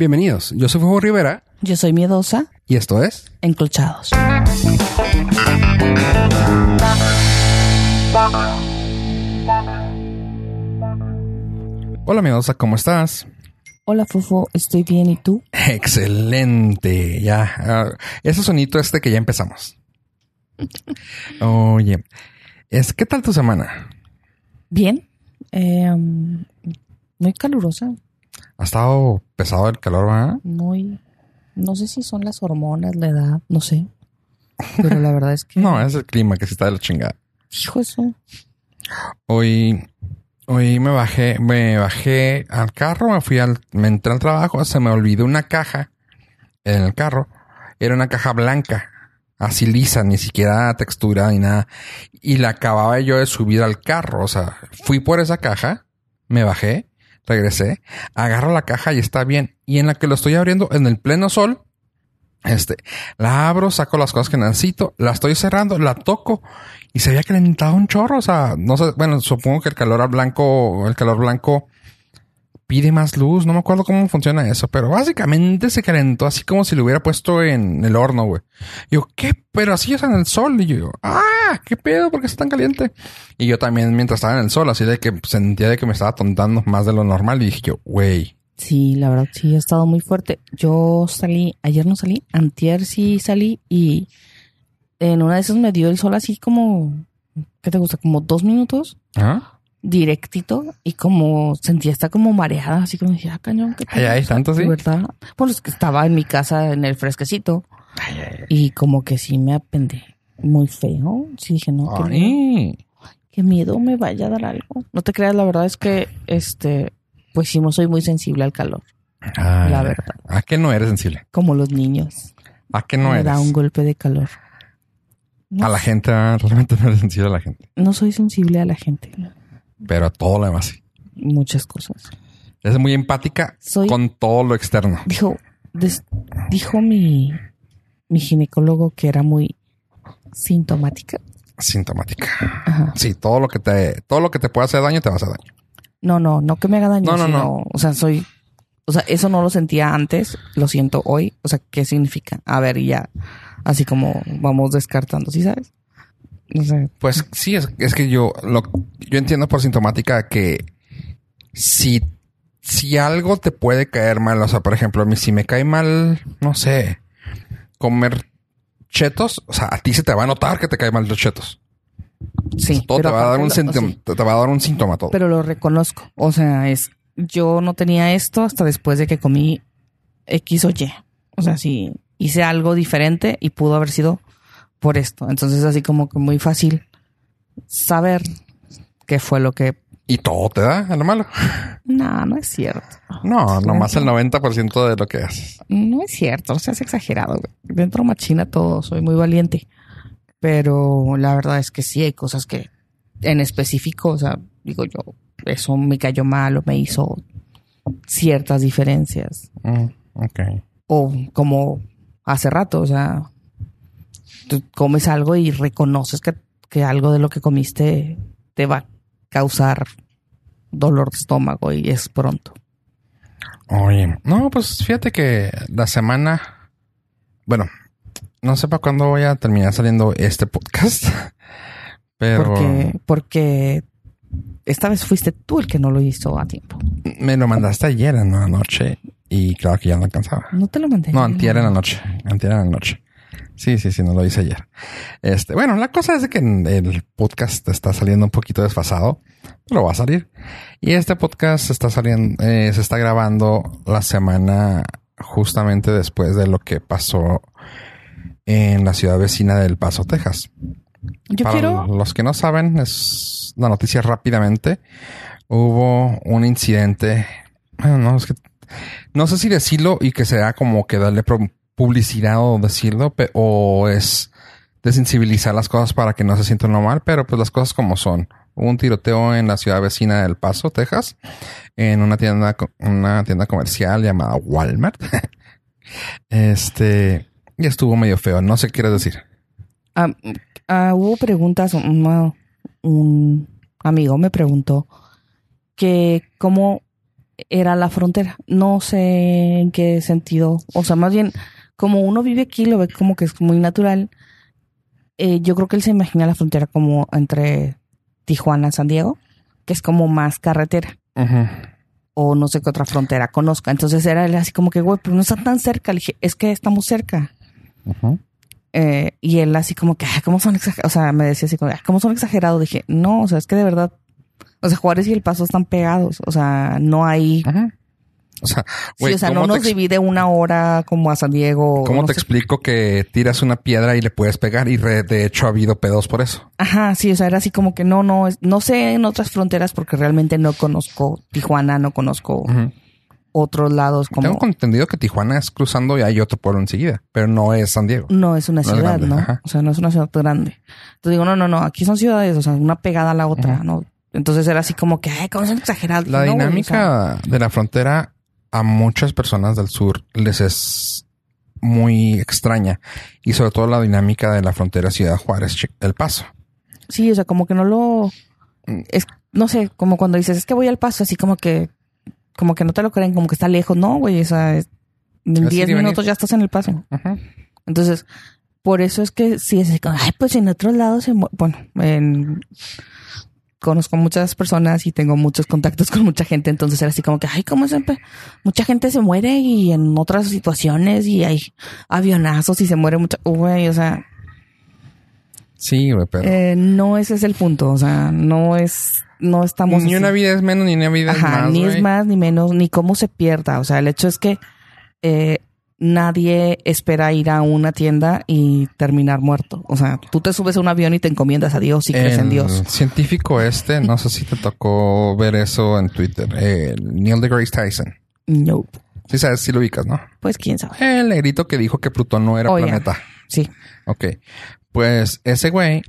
Bienvenidos, yo soy Fuego Rivera Yo soy miedosa, y esto es... enclochados. Hola miedosa, ¿cómo estás? Hola, Fufo, estoy bien, ¿y tú? Excelente, ya. ah, ese sonito este que ya empezamos. Oye, es, ¿qué tal tu semana? Bien. Eh, um, muy calurosa, Ha estado pesado el calor, ¿verdad? muy... No sé si son las hormonas, la edad, no sé. Pero la verdad es que... No, es el clima que se está de la chingada. Hijo eso. Hoy, hoy me bajé, me bajé al carro, me fui al, me entré al trabajo, se me olvidó una caja en el carro. Era una caja blanca, así lisa, ni siquiera textura ni nada. Y la acababa yo de subir al carro. O sea, fui por esa caja, me bajé, regresé, agarro la caja y está bien. Y en la que lo estoy abriendo, en el pleno sol, este, la abro, saco las cosas que necesito, la estoy cerrando, la toco y se había calentado un chorro. O sea, no sé, bueno, supongo que el calor al blanco, el calor blanco pide más luz. No me acuerdo cómo funciona eso, pero básicamente se calentó así como si lo hubiera puesto en el horno, güey. Y yo, ¿qué? Pero así es en el sol. Y yo, ah, ¿qué pedo? ¿Por qué está tan caliente? Y yo también, mientras estaba en el sol, así de que sentía de que me estaba tontando más de lo normal. Y dije yo, güey, Sí, la verdad sí ha estado muy fuerte. Yo salí, ayer no salí, antier sí salí y en una de esas me dio el sol así como, ¿qué te gusta? Como dos minutos ¿ah? Directito y como sentía está como mareada, así como decía, ah, cañón, ¿qué Ay, ay, tanto sí. ¿Verdad? Pues es que estaba en mi casa en el fresquecito y como que sí me apendé muy feo. Sí dije, no, qué miedo, Ay. qué miedo me vaya a dar algo. No te creas, la verdad es que, este, pues sí, no soy muy sensible al calor, Ay, La verdad. ¿A qué no eres sensible? como los niños. ¿A qué no me eres? da un golpe de calor. No, A la gente, ah, realmente no eres sensible a la gente. no soy sensible a la gente. Pero a todo lo demás. Muchas cosas. Es muy empática Soy- con todo lo externo. Dijo, des- dijo mi, mi ginecólogo que era muy sintomática. Sintomática. Ajá. Sí, todo lo que te, todo lo que te pueda hacer daño te va a hacer daño. No, no, no que me haga daño. No, no, sino, no. O sea, soy. O sea, eso no lo sentía antes, lo siento hoy. O sea, ¿qué significa? A ver, ya. Así como vamos descartando, ¿sí sabes? No sé. Pues sí, es, es que yo lo yo entiendo por sintomática que si, si algo te puede caer mal, o sea, por ejemplo, a mí si me cae mal, no sé, comer chetos, o sea, a ti se te va a notar que te cae mal los chetos. Sí. Todo te va a dar un síntoma, sí, te va a dar un síntoma todo. pero lo reconozco. O sea, es. Yo no tenía esto hasta después de que comí X o Y. O sea, sí hice algo diferente y pudo haber sido por esto. Entonces, así como que muy fácil saber qué fue lo que. y todo te da a lo malo. No, no es cierto. No, nomás el 90% de lo que haces. No es cierto, no seas exagerado. güey. Dentro machina todo, soy muy valiente. Pero la verdad es que sí hay cosas que en específico, o sea, digo yo, eso me cayó mal o me hizo ciertas diferencias. Mm, ok. O como hace rato, o sea, tú comes algo y reconoces que, que algo de lo que comiste te va a causar dolor de estómago y es pronto. Oye, no, pues fíjate que la semana, bueno, no sé para cuándo voy a terminar saliendo este podcast, pero Porque, porque esta vez fuiste tú el que no lo hizo a tiempo. me lo mandaste ayer en la noche y claro que ya no alcanzaba. No te lo mandé. No, antier en la noche, antier en la noche. Sí, sí, sí, no lo hice ayer. Este, bueno, la cosa es que el podcast está saliendo un poquito desfasado, pero va a salir. Y este podcast está saliendo, eh, se está grabando la semana justamente después de lo que pasó en la ciudad vecina del Paso, Texas. Yo Para quiero. los que no saben, es la noticia rápidamente. Hubo un incidente. Bueno, no, es que no sé si decirlo y que sea como que darle pro- publicidad o decirlo, o es desensibilizar las cosas para que no se sientan normal, pero pues las cosas como son. Hubo un tiroteo en la ciudad vecina del Paso, Texas, en una tienda, una tienda comercial llamada Walmart. este, y estuvo medio feo. No sé qué quieres decir. Ah, hubo preguntas. Un, un amigo me preguntó que cómo era la frontera. No sé en qué sentido. O sea, más bien, como uno vive aquí, lo ve como que es muy natural. Eh, yo creo que él se imagina la frontera como entre Tijuana y San Diego, que es como más carretera. O no sé qué otra frontera conozca. Entonces era él así como que, güey, pero no está tan cerca. Le dije, es que estamos cerca. Eh, y él así como que, ¿cómo son exagerados? O sea, me decía así como, ¿cómo son exagerados? Dije, no, o sea, es que de verdad, o sea, Juárez y El Paso están pegados. O sea, no hay... O sea, sí, o sea no nos divide una hora como a San Diego. ¿Cómo te explico que tiras una piedra y le puedes pegar? Y de hecho ha habido pedos por eso. Ajá, sí, o sea, era así como que no, no, no sé en otras fronteras porque realmente no conozco Tijuana, no conozco otros lados como... Tengo entendido que Tijuana es cruzando y hay otro pueblo enseguida, pero no es San Diego. No es una ciudad, ¿no? O sea, no es una ciudad grande. Entonces digo, no, no, no, aquí son ciudades, o sea, una pegada a la otra, ¿no? Entonces era así como que, ay, ¿cómo son exagerados? La dinámica de la frontera a muchas personas del sur les es muy extraña y sobre todo la dinámica de la frontera Ciudad Juárez, El Paso. Sí, o sea, como que no lo... Es, no sé, como cuando dices, es que voy al paso, así como que como que no te lo creen, como que está lejos. No, güey, o sea, en 10 minutos ya estás en el paso. Entonces, por eso es que si es como, ay, pues en otros lados, se bueno, en, conozco muchas personas y tengo muchos contactos con mucha gente, entonces era así como que, ay, ¿cómo siempre? Mucha gente se muere y en otras situaciones y hay avionazos y se muere mucha, güey, o sea. Sí, güey, pero. Eh, no ese es el punto, o sea, no es no estamos... Ni una vida es menos, ni una vida es más. Ni es más, ni menos, ni cómo se pierda. O sea, el hecho es que eh, nadie espera ir a una tienda y terminar muerto. O sea, tú te subes a un avión y te encomiendas a Dios y crees en Dios. científico este, no sé si te tocó ver eso en Twitter, Neil deGrasse Tyson. No. Sí sabes, si lo ubicas, ¿no? Pues quién sabe. El negrito que dijo que Plutón no era planeta. Sí. Ok. Pues ese güey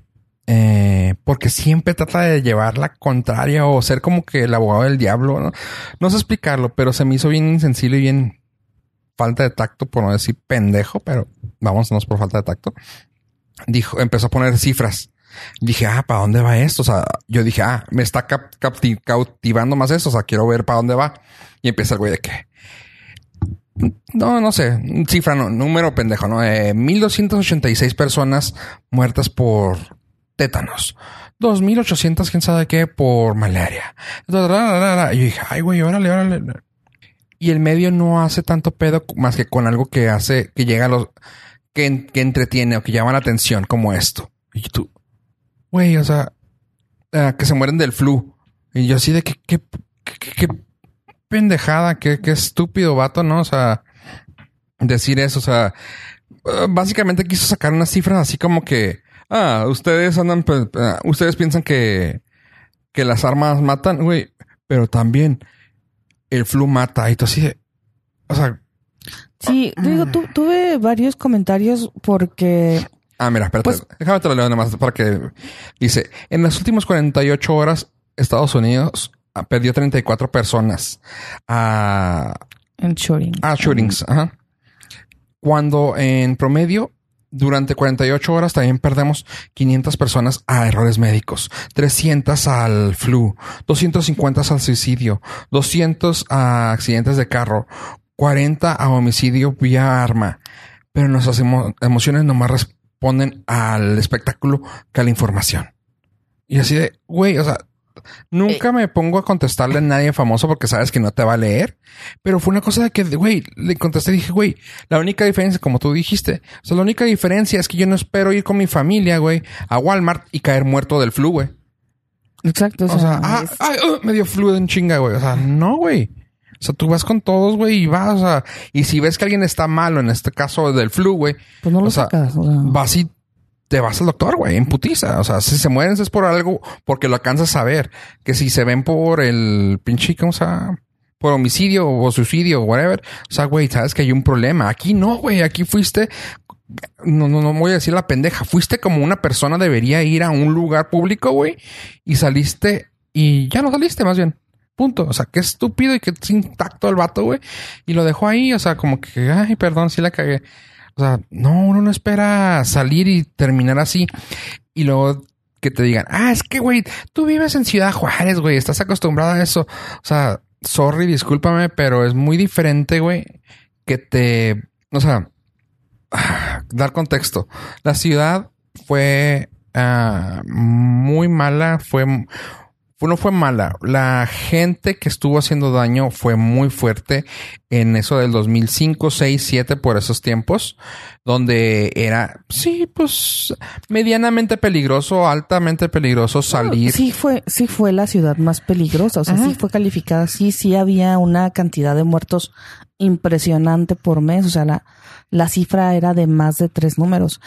eh, porque siempre trata de llevar la contraria o ser como que el abogado del diablo. ¿no? no sé explicarlo, pero se me hizo bien insensible y bien falta de tacto, por no decir pendejo, pero vámonos por falta de tacto. Dijo, empezó a poner cifras. Dije, ah, ¿para dónde va esto? O sea, yo dije, ah, me está cautivando más eso. O sea, quiero ver para dónde va. Y empieza el güey de que, no, no sé, cifra, no, número pendejo, ¿no? Eh, 1286 personas muertas por tétanos. 2800, quién sabe qué, por malaria. Yo dije, ay, güey, órale, órale. Y el medio no hace tanto pedo más que con algo que hace, que llega a los, que, que entretiene o que llama la atención, como esto. Y tú, güey, o sea, eh, que se mueren del flu. Y yo así de que, qué, qué, pendejada, qué, qué estúpido vato, ¿no? O sea, decir eso, o sea, eh, básicamente quiso sacar unas cifras así como que, ah, ustedes andan, ah, ustedes piensan que, que las armas matan, güey, pero también el flu mata y todo así o sea. Sí, digo, tuve varios comentarios porque... Ah, mira, espérate, pues, déjame te lo leo nomás para que dice, en las últimas 48 horas Estados Unidos perdió 34 personas a... En shootings. A shootings, ajá. Cuando en promedio durante 48 horas también perdemos 500 personas a errores médicos, 300 al flu, 250 al suicidio, 200 a accidentes de carro, 40 a homicidio vía arma. Pero nuestras emociones nomás responden al espectáculo que a la información. Y así de, güey, o sea, Nunca eh. me pongo a contestarle a nadie famoso porque sabes que no te va a leer. Pero fue una cosa de que, güey, le contesté y dije, güey, la única diferencia, como tú dijiste, o sea, la única diferencia es que yo no espero ir con mi familia, güey, a Walmart y caer muerto del flu, güey. Exacto. O, sea, ah, ay, uh, me dio flu en chinga, güey. O sea, no, güey. O sea, tú vas con todos, güey, y vas, o sea, y si ves que alguien está malo, en este caso del flu, güey, pues no lo sacas, o sea, vas y te vas al doctor, güey, en putiza. O sea, si se mueren es por algo, porque lo alcanzas a ver. Que si se ven por el pinche, ¿cómo se? Por homicidio o suicidio o whatever. O sea, güey, sabes que hay un problema. Aquí no, güey. Aquí fuiste. No, no, no voy a decir la pendeja. Fuiste como una persona debería ir a un lugar público, güey. Y saliste y ya no saliste, más bien. Punto. O sea, qué estúpido y qué intacto el vato, güey. Y lo dejó ahí. O sea, como que, ay, perdón, sí la cagué. O sea, no, uno no espera salir y terminar así. Y luego que te digan, ah, es que, güey, tú vives en Ciudad Juárez, güey, estás acostumbrado a eso. O sea, sorry, discúlpame, pero es muy diferente, güey, que te, o sea, dar contexto. La ciudad fue ah, muy mala, fue no fue mala. La gente que estuvo haciendo daño fue muy fuerte en eso del 2005, 6, 7 por esos tiempos, donde era, sí, pues medianamente peligroso, altamente peligroso salir. Sí fue, sí fue la ciudad más peligrosa, o sea, sí fue calificada, sí, sí había una cantidad de muertos impresionante por mes, o sea, la, la cifra era de más de tres números.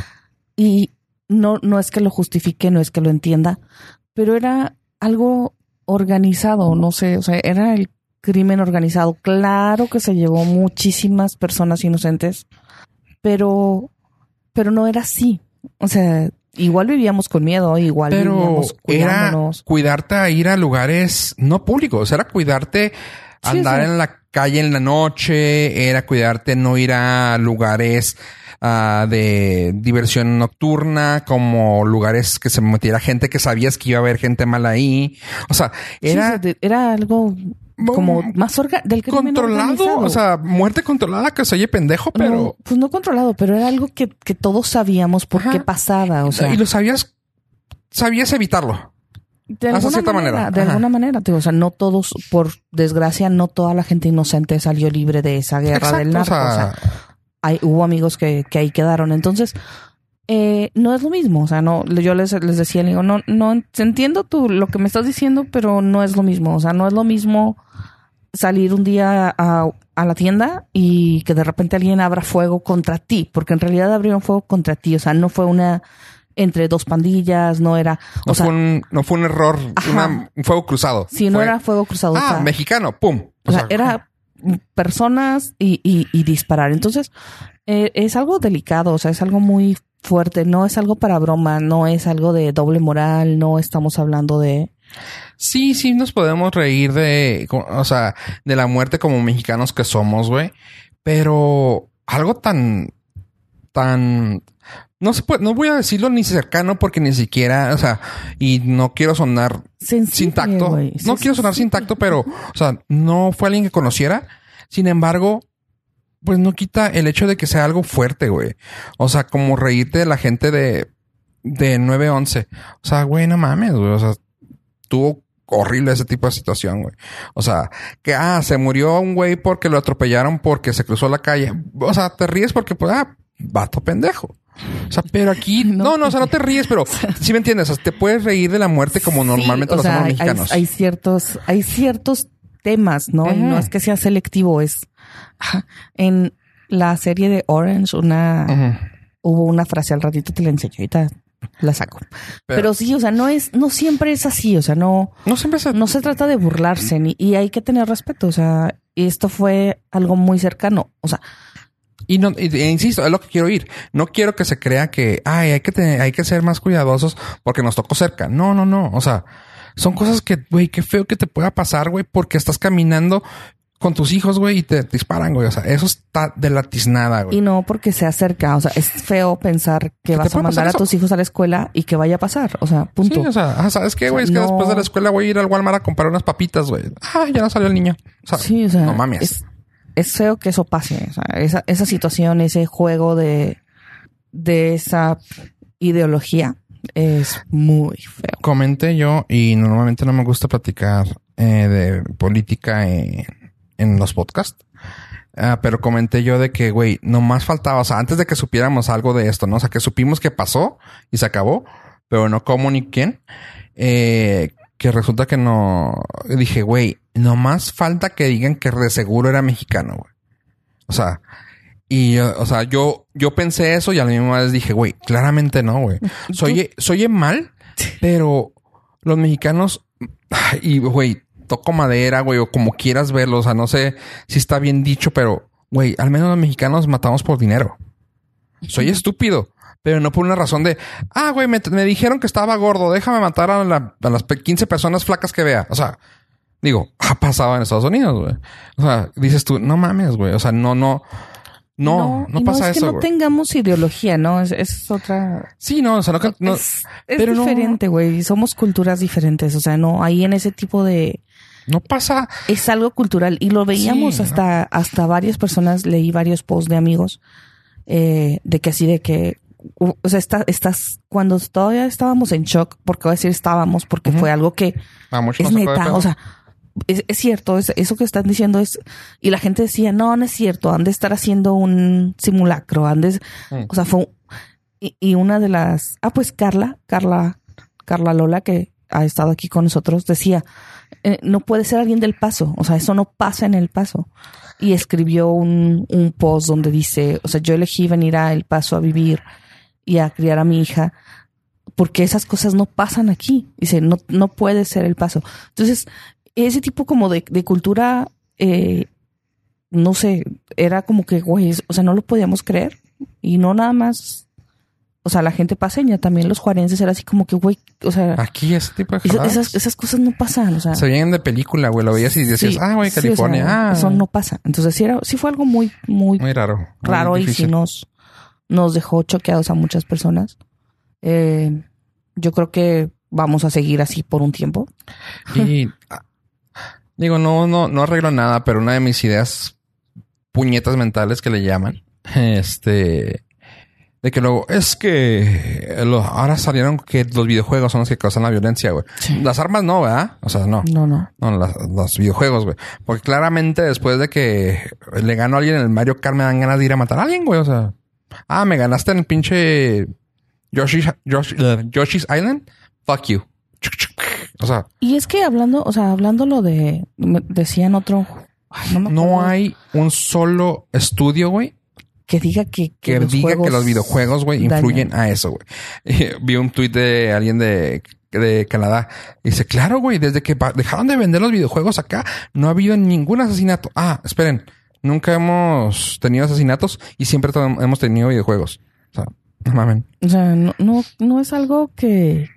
Y no, no es que lo justifique, no es que lo entienda, pero era algo organizado, no sé, o sea, era el crimen organizado. Claro que se llevó muchísimas personas inocentes, pero, pero no era así. O sea, igual vivíamos con miedo, igual vivíamos cuidándonos. Era cuidarte a ir a lugares no públicos, era cuidarte andar en la calle en la noche, era cuidarte no ir a lugares Ah, de diversión nocturna, como lugares que se metiera gente que sabías que iba a haber gente mala ahí. O sea, era, era algo como más orga del controlado, o sea, muerte controlada que se oye pendejo, pero pues no controlado, pero era algo que, que todos sabíamos por qué pasaba, o sea, y lo sabías, sabías evitarlo. De alguna cierta manera, De alguna manera, o sea, no todos, por desgracia, no toda la gente inocente salió libre de esa guerra del narco. O sea, hubo amigos que, que ahí quedaron. Entonces, eh, no es lo mismo. O sea, no, yo les, les decía, digo, no, no entiendo tú lo que me estás diciendo, pero no es lo mismo. O sea, no es lo mismo salir un día a, a la tienda y que de repente alguien abra fuego contra ti, porque en realidad abrieron fuego contra ti. O sea, no fue una entre dos pandillas, no era. No, fue, un, no fue un error, un fuego cruzado. Sí, no era fuego cruzado. Ah, mexicano, pum. O, sea, era personas y, y, disparar. Entonces, eh, es algo delicado, o sea, es algo muy fuerte, no es algo para broma, no es algo de doble moral, no estamos hablando de... Sí, sí nos podemos reír de, o sea, de la muerte como mexicanos que somos, güey, pero algo tan, tan, no se puede, no voy a decirlo ni cercano porque ni siquiera, o sea, y no quiero sonar sin tacto. No quiero sonar sin tacto, pero, o sea, no fue alguien que conociera. Sin embargo, pues no quita el hecho de que sea algo fuerte, güey. O sea, como reírte de la gente de, de 9-11. O sea, güey, no mames, güey. O sea, tuvo horrible ese tipo de situación, güey. O sea, que, ah, se murió un güey porque lo atropellaron porque se cruzó la calle. O sea, te ríes porque, pues, ah, vato pendejo. O sea, pero aquí, no, no, o sea, no te ríes, pero si me entiendes, o sea, te puedes reír de la muerte como normalmente lo hacemos mexicanos. Hay, ciertos, hay ciertos temas, ¿no? Y no es que sea selectivo, es en la serie de Orange, una hubo una frase al ratito te la enseño, ahorita la saco. Pero, sí, o sea, no es, no siempre es así, o sea, no, no siempre se, no se trata de burlarse ni, y hay que tener respeto, o sea, esto fue algo muy cercano, o sea, y no, e insisto, es lo que quiero ir. No quiero que se crea que, ay, hay que tener, hay que ser más cuidadosos porque nos tocó cerca. No, no, no. O sea, son cosas que, güey, qué feo que te pueda pasar, güey, porque estás caminando con tus hijos, güey, y te disparan, güey. O sea, eso está de la tiznada, güey. Y no porque se acerca. O sea, es feo pensar que vas a mandar a tus hijos a la escuela y que vaya a pasar. O sea, punto. Sí, o sea, ah, ¿sabes qué, güey? es que después de la escuela voy a ir al Walmart a comprar unas papitas, güey. Ah, ya no salió el niño. O sea, sí, o sea, no mames es feo que eso pase. esa, esa situación, ese juego de, de esa ideología es muy feo. Comenté yo, y normalmente no me gusta platicar eh, de política en, en los podcasts. Ah, pero comenté yo de que, güey, más faltaba, o sea, antes de que supiéramos algo de esto, ¿no? O sea, que supimos que pasó y se acabó, pero no cómo ni quién. Eh, que resulta que no. Dije, güey, nomás falta que digan que de seguro era mexicano, güey. O sea, y, o sea, yo, yo pensé eso y a la misma vez dije, güey, claramente no, güey. Soy, soy mal, pero los mexicanos, y güey, toco madera, güey, o como quieras verlo, o sea, no sé si está bien dicho, pero, güey, al menos los mexicanos matamos por dinero. Soy estúpido pero no por una razón de, ah, güey, me, dijeron que estaba gordo, déjame matar a, las 15 personas flacas que vea. O sea, digo, ha pasado en Estados Unidos, güey. O sea, dices tú, no mames, güey. O sea, no, no. No, no, pasa eso. Es que no tengamos ideología, ¿no? Es, otra. Sí, no, o sea, no. no es, diferente, güey. Somos culturas diferentes. O sea, no, ahí en ese tipo de, No pasa. Es algo cultural y lo veíamos Sí, ¿no? hasta, hasta varias personas, leí varios posts de amigos, eh, de que así de que, o sea, está- estás, cuando todavía estábamos en shock, porque voy a decir estábamos, porque fue algo que Ah, es neta, o sea, es, es cierto, es- eso que están diciendo es, y la gente decía, no, no es cierto, han de estar haciendo un simulacro, han de, Mm. o sea, fue, y una de las, ah, pues Carla, Carla, Carla Lola, que ha estado aquí con nosotros, decía, eh, no puede ser alguien del paso, o sea, eso no pasa en el paso. Y escribió un, un post donde dice, o sea, yo elegí venir a El Paso a vivir y a criar a mi hija porque esas cosas no pasan aquí. Dice, no, no puede ser el paso. Entonces, ese tipo como de, de cultura, eh, no sé, era como que, güey, o sea, no lo podíamos creer. Y no nada más, o sea, la gente paseña, también los juarenses era así como que, güey, o sea, Aquí ese tipo de esas, esas cosas no pasan, o sea. se veían de película, güey. Lo veías y decías, sí, ah, güey, sí, o California. sea, ah, Eso no pasa. Entonces, sí, era, sí fue algo muy, muy muy raro. muy raro y sí nos, nos dejó choqueados a muchas personas. Eh, yo creo que vamos a seguir así por un tiempo. Y ah, digo, no, no, no arreglo nada, pero una de mis ideas puñetas mentales que le llaman, este, de que luego es que ahora salieron que los videojuegos son los que causan la violencia, güey. Las armas no, ¿verdad? O sea, no. No, no. No, las- los videojuegos, güey. Porque claramente después de que le ganó a alguien en el Mario Kart me dan ganas de ir a matar a alguien, güey. O sea, ah, me ganaste en el pinche Yoshi's, Yoshi- eh, Yoshi's Island. Fuck you. O sea, Y es que hablando, o sea, hablando lo de, decían otro, ay, no, me no acuerdo, hay un solo estudio, güey, que diga que, que los diga que los videojuegos, güey, dañan. influyen a eso, güey. Vi un tuit de alguien de, de Canadá. Dice, claro, güey, desde que dejaron de vender los videojuegos acá, no ha habido ningún asesinato. Ah, esperen, nunca hemos tenido asesinatos y siempre hemos tenido videojuegos. O sea, no mamen. O sea, no, no, no es algo que,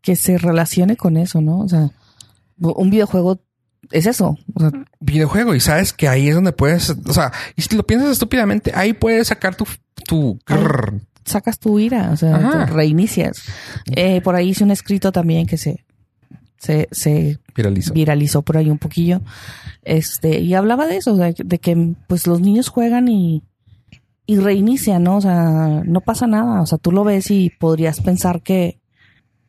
que se relacione con eso, ¿no? O sea, un videojuego es eso. O sea, Videojuego, y sabes que ahí es donde puedes, o sea, y si lo piensas estúpidamente, ahí puedes sacar tu, tu, grrr. sacas tu ira, o sea, te reinicias. Eh, por ahí hice un escrito también que se, se, se viralizo. viralizó por ahí un poquillo. Este, y hablaba de eso, de, que pues los niños juegan y, y reinician, ¿no? O sea, no pasa nada. O sea, tú lo ves y podrías pensar que,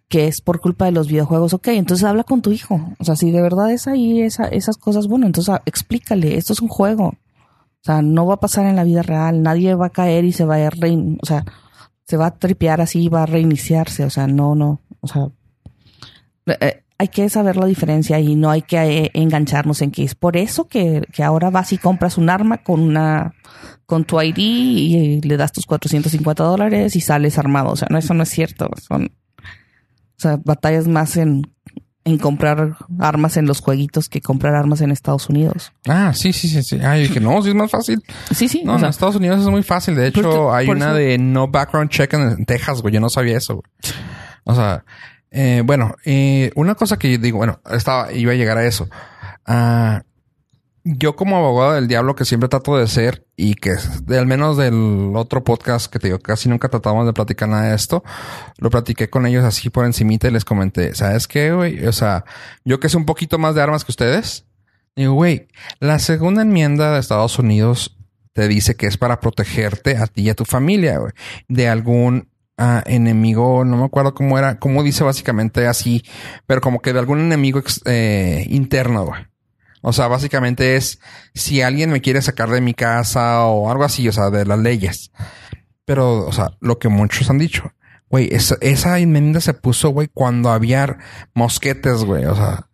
que es por culpa de los videojuegos. Ok, entonces habla con tu hijo. O sea, si de verdad es ahí esa, esas cosas, bueno, entonces ah, explícale, esto es un juego. O sea, no va a pasar en la vida real. Nadie va a caer y se va a rein, o sea, se va a tripear así, va a reiniciarse. O sea, no, no. O sea, eh, hay que saber la diferencia y no hay que eh, engancharnos en que es por eso que, que ahora vas y compras un arma con una con tu ID y le das tus 450 dólares y sales armado. O sea, no, eso no es cierto. Son, o sea, batallas más en, en comprar armas en los jueguitos que comprar armas en Estados Unidos. Ah, sí, sí, sí, sí. Ay, dije, no, sí es más fácil. Sí, sí. No, o sea, en Estados Unidos es muy fácil. De hecho, hay una eso- de no background check en, en Texas, güey. Yo no sabía eso, güey. O sea, eh, bueno, eh, una cosa que yo digo, bueno, estaba, iba a llegar a eso. Ah, yo como abogado del diablo que siempre trato de ser y que de, al menos del otro podcast que te digo, casi nunca tratamos de platicar nada de esto, lo platiqué con ellos así por encimita y les comenté, ¿sabes qué, güey? O sea, yo que sé un poquito más de armas que ustedes, digo, güey, la segunda enmienda de Estados Unidos te dice que es para protegerte a ti y a tu familia, güey, de algún ah, enemigo, no me acuerdo cómo era, cómo dice básicamente así, pero como que de algún enemigo ex- eh, interno, güey. O sea, básicamente es si alguien me quiere sacar de mi casa o algo así, o sea, de las leyes. Pero, o sea, lo que muchos han dicho, güey, esa, esa enmienda se puso, güey, cuando había mosquetes, güey, o sea,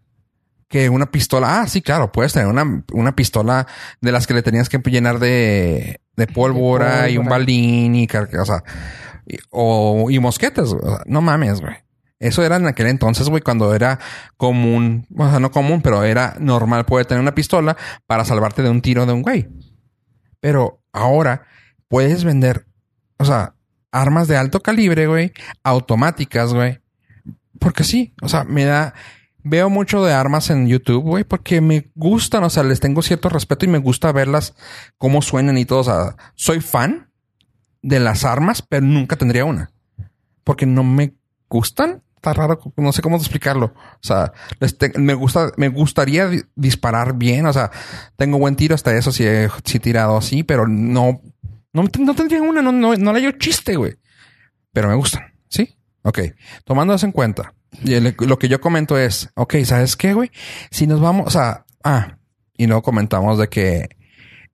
que una pistola, ah, sí, claro, puedes tener una, una pistola de las que le tenías que llenar de, de pólvora y un pólvora. balín y, o sea, y, o, y sea, no mames, güey. Eso era en aquel entonces, güey, cuando era común, o sea, no común, pero era normal poder tener una pistola para salvarte de un tiro de un güey. Pero ahora puedes vender, o sea, armas de alto calibre, güey, automáticas, güey. Porque sí, o sea, me da, veo mucho de armas en YouTube, güey, porque me gustan, o sea, les tengo cierto respeto y me gusta verlas, cómo suenan y todo. O sea, soy fan de las armas, pero nunca tendría una. Porque no me gustan está raro, no sé cómo explicarlo. O sea, me gusta, me gustaría disparar bien, o sea, tengo buen tiro hasta eso si he, si tirado así, pero no, no, no tendría una, no, no, no le dio chiste, güey. Pero me gustan, ¿sí? Ok, tomando eso en cuenta. Lo que yo comento es, ok, ¿sabes qué, güey? Si nos vamos a, ah, y luego comentamos de que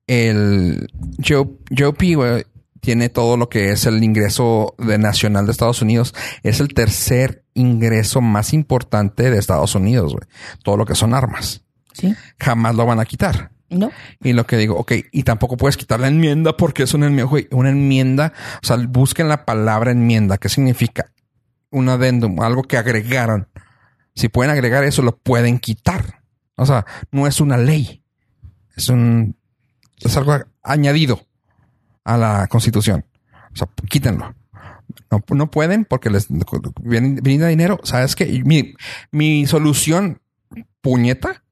el Joe, Joe P, güey, tiene todo lo que es el ingreso de nacional de Estados Unidos. Es el tercer ingreso más importante de Estados Unidos, güey. Todo lo que son armas. Sí. Jamás lo van a quitar. No. Y lo que digo, ok, y tampoco puedes quitar la enmienda porque es una enmienda, güey, una enmienda. O sea, busquen la palabra enmienda. ¿Qué significa? Un adendum, algo que agregaron. Si pueden agregar eso, lo pueden quitar. O sea, no es una ley. Es un, es algo añadido a la constitución. O sea, quítenlo. No, no pueden porque les viene, dinero. ¿Sabes qué? Mi, mi solución puñeta,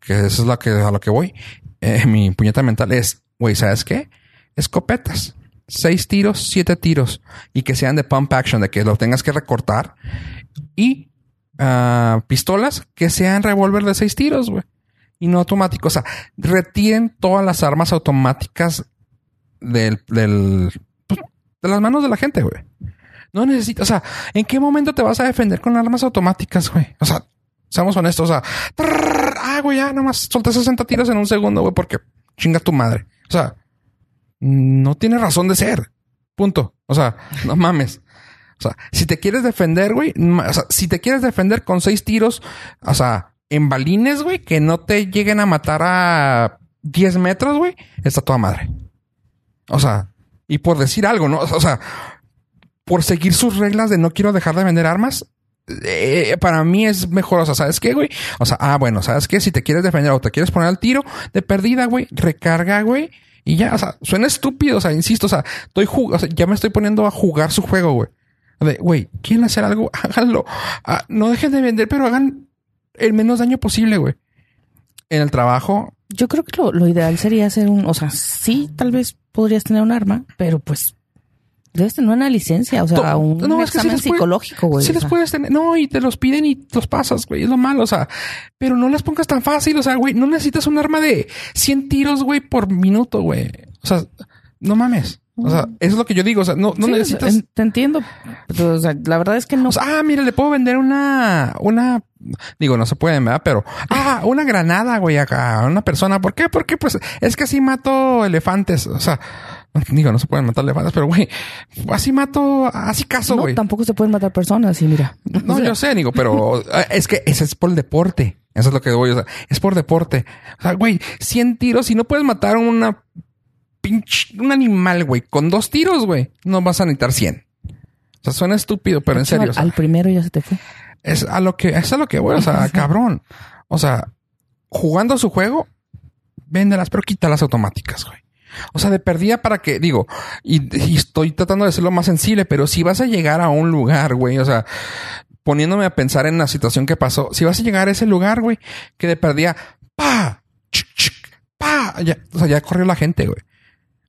que eso es la que, a lo que voy, eh, mi puñeta mental es, güey, ¿sabes qué? Escopetas. Seis tiros, siete tiros. Y que sean de pump action, de que lo tengas que recortar. Y uh, pistolas que sean revólver de seis tiros, güey. Y no automáticos. O sea, retiren todas las armas automáticas del, del, pues, de las manos de la gente, güey. No necesitas, o sea, ¿en qué momento te vas a defender con armas automáticas, güey? O sea, seamos honestos, o sea, ah, güey, ya nomás solté 60 tiros en un segundo, güey, porque chinga tu madre. O sea, no tiene razón de ser. Punto. O sea, no mames. O sea, si te quieres defender, güey, o sea, si te quieres defender con seis tiros, o sea, en balines, güey, que no te lleguen a matar a 10 metros, güey, está toda madre. O sea, y por decir algo, ¿no? O sea, por seguir sus reglas de no quiero dejar de vender armas, eh, para mí es mejor. O sea, ¿sabes qué, güey? O sea, ah, bueno, ¿sabes qué? Si te quieres defender o te quieres poner al tiro de perdida, güey, recarga, güey. Y ya, o sea, suena estúpido, o sea, insisto, o sea, estoy o sea, ya me estoy poniendo a jugar su juego, güey. De, güey, ¿quieren hacer algo? Háganlo. Ah, no dejen de vender, pero hagan el menos daño posible, güey. En el trabajo. Yo creo que lo, lo ideal sería hacer un, o sea, sí, tal vez podrías tener un arma, pero pues debes tener una licencia, o sea, un no, examen psicológico, güey. Sí les puedes tener, no, y te los piden y los pasas, güey, es lo malo, o sea, pero no las pongas tan fácil, o sea, güey, no necesitas un arma de 100 tiros, güey, por minuto, güey. O sea, no mames. O sea, eso es lo que yo digo. O sea, no, no necesitas. te entiendo. Pero, o sea, la verdad es que no. ah, mira, le puedo vender una, una, digo, no se puede, ¿verdad? Pero, ah, una granada, güey, acá, a una persona. ¿Por qué? Porque, pues, es que así mato elefantes. O sea, digo, no se pueden matar elefantes, pero, güey, así mato, así caso, güey. No, tampoco se pueden matar personas, y mira. No, yo sé, digo, pero eh, es que ese es por el deporte. Eso es lo que voy, o sea, es por deporte. O sea, güey, 100 tiros y no puedes matar a una pinche, un animal, güey, con dos tiros, güey, no vas a necesitar 100. O sea, suena estúpido, pero en serio. Al, primero ya se te fue. Es a lo que, es a lo que voy, o sea, cabrón. O sea, jugando su juego, véndelas, pero quítalas automáticas, güey. O sea, de perdida para que, digo, y, y, estoy tratando de hacerlo más sensible, pero si vas a llegar a un lugar, güey, o sea, poniéndome a pensar en la situación que pasó, si vas a llegar a ese lugar, güey, que de perdida, pa, pa, ya, o sea, ya corrió la gente, güey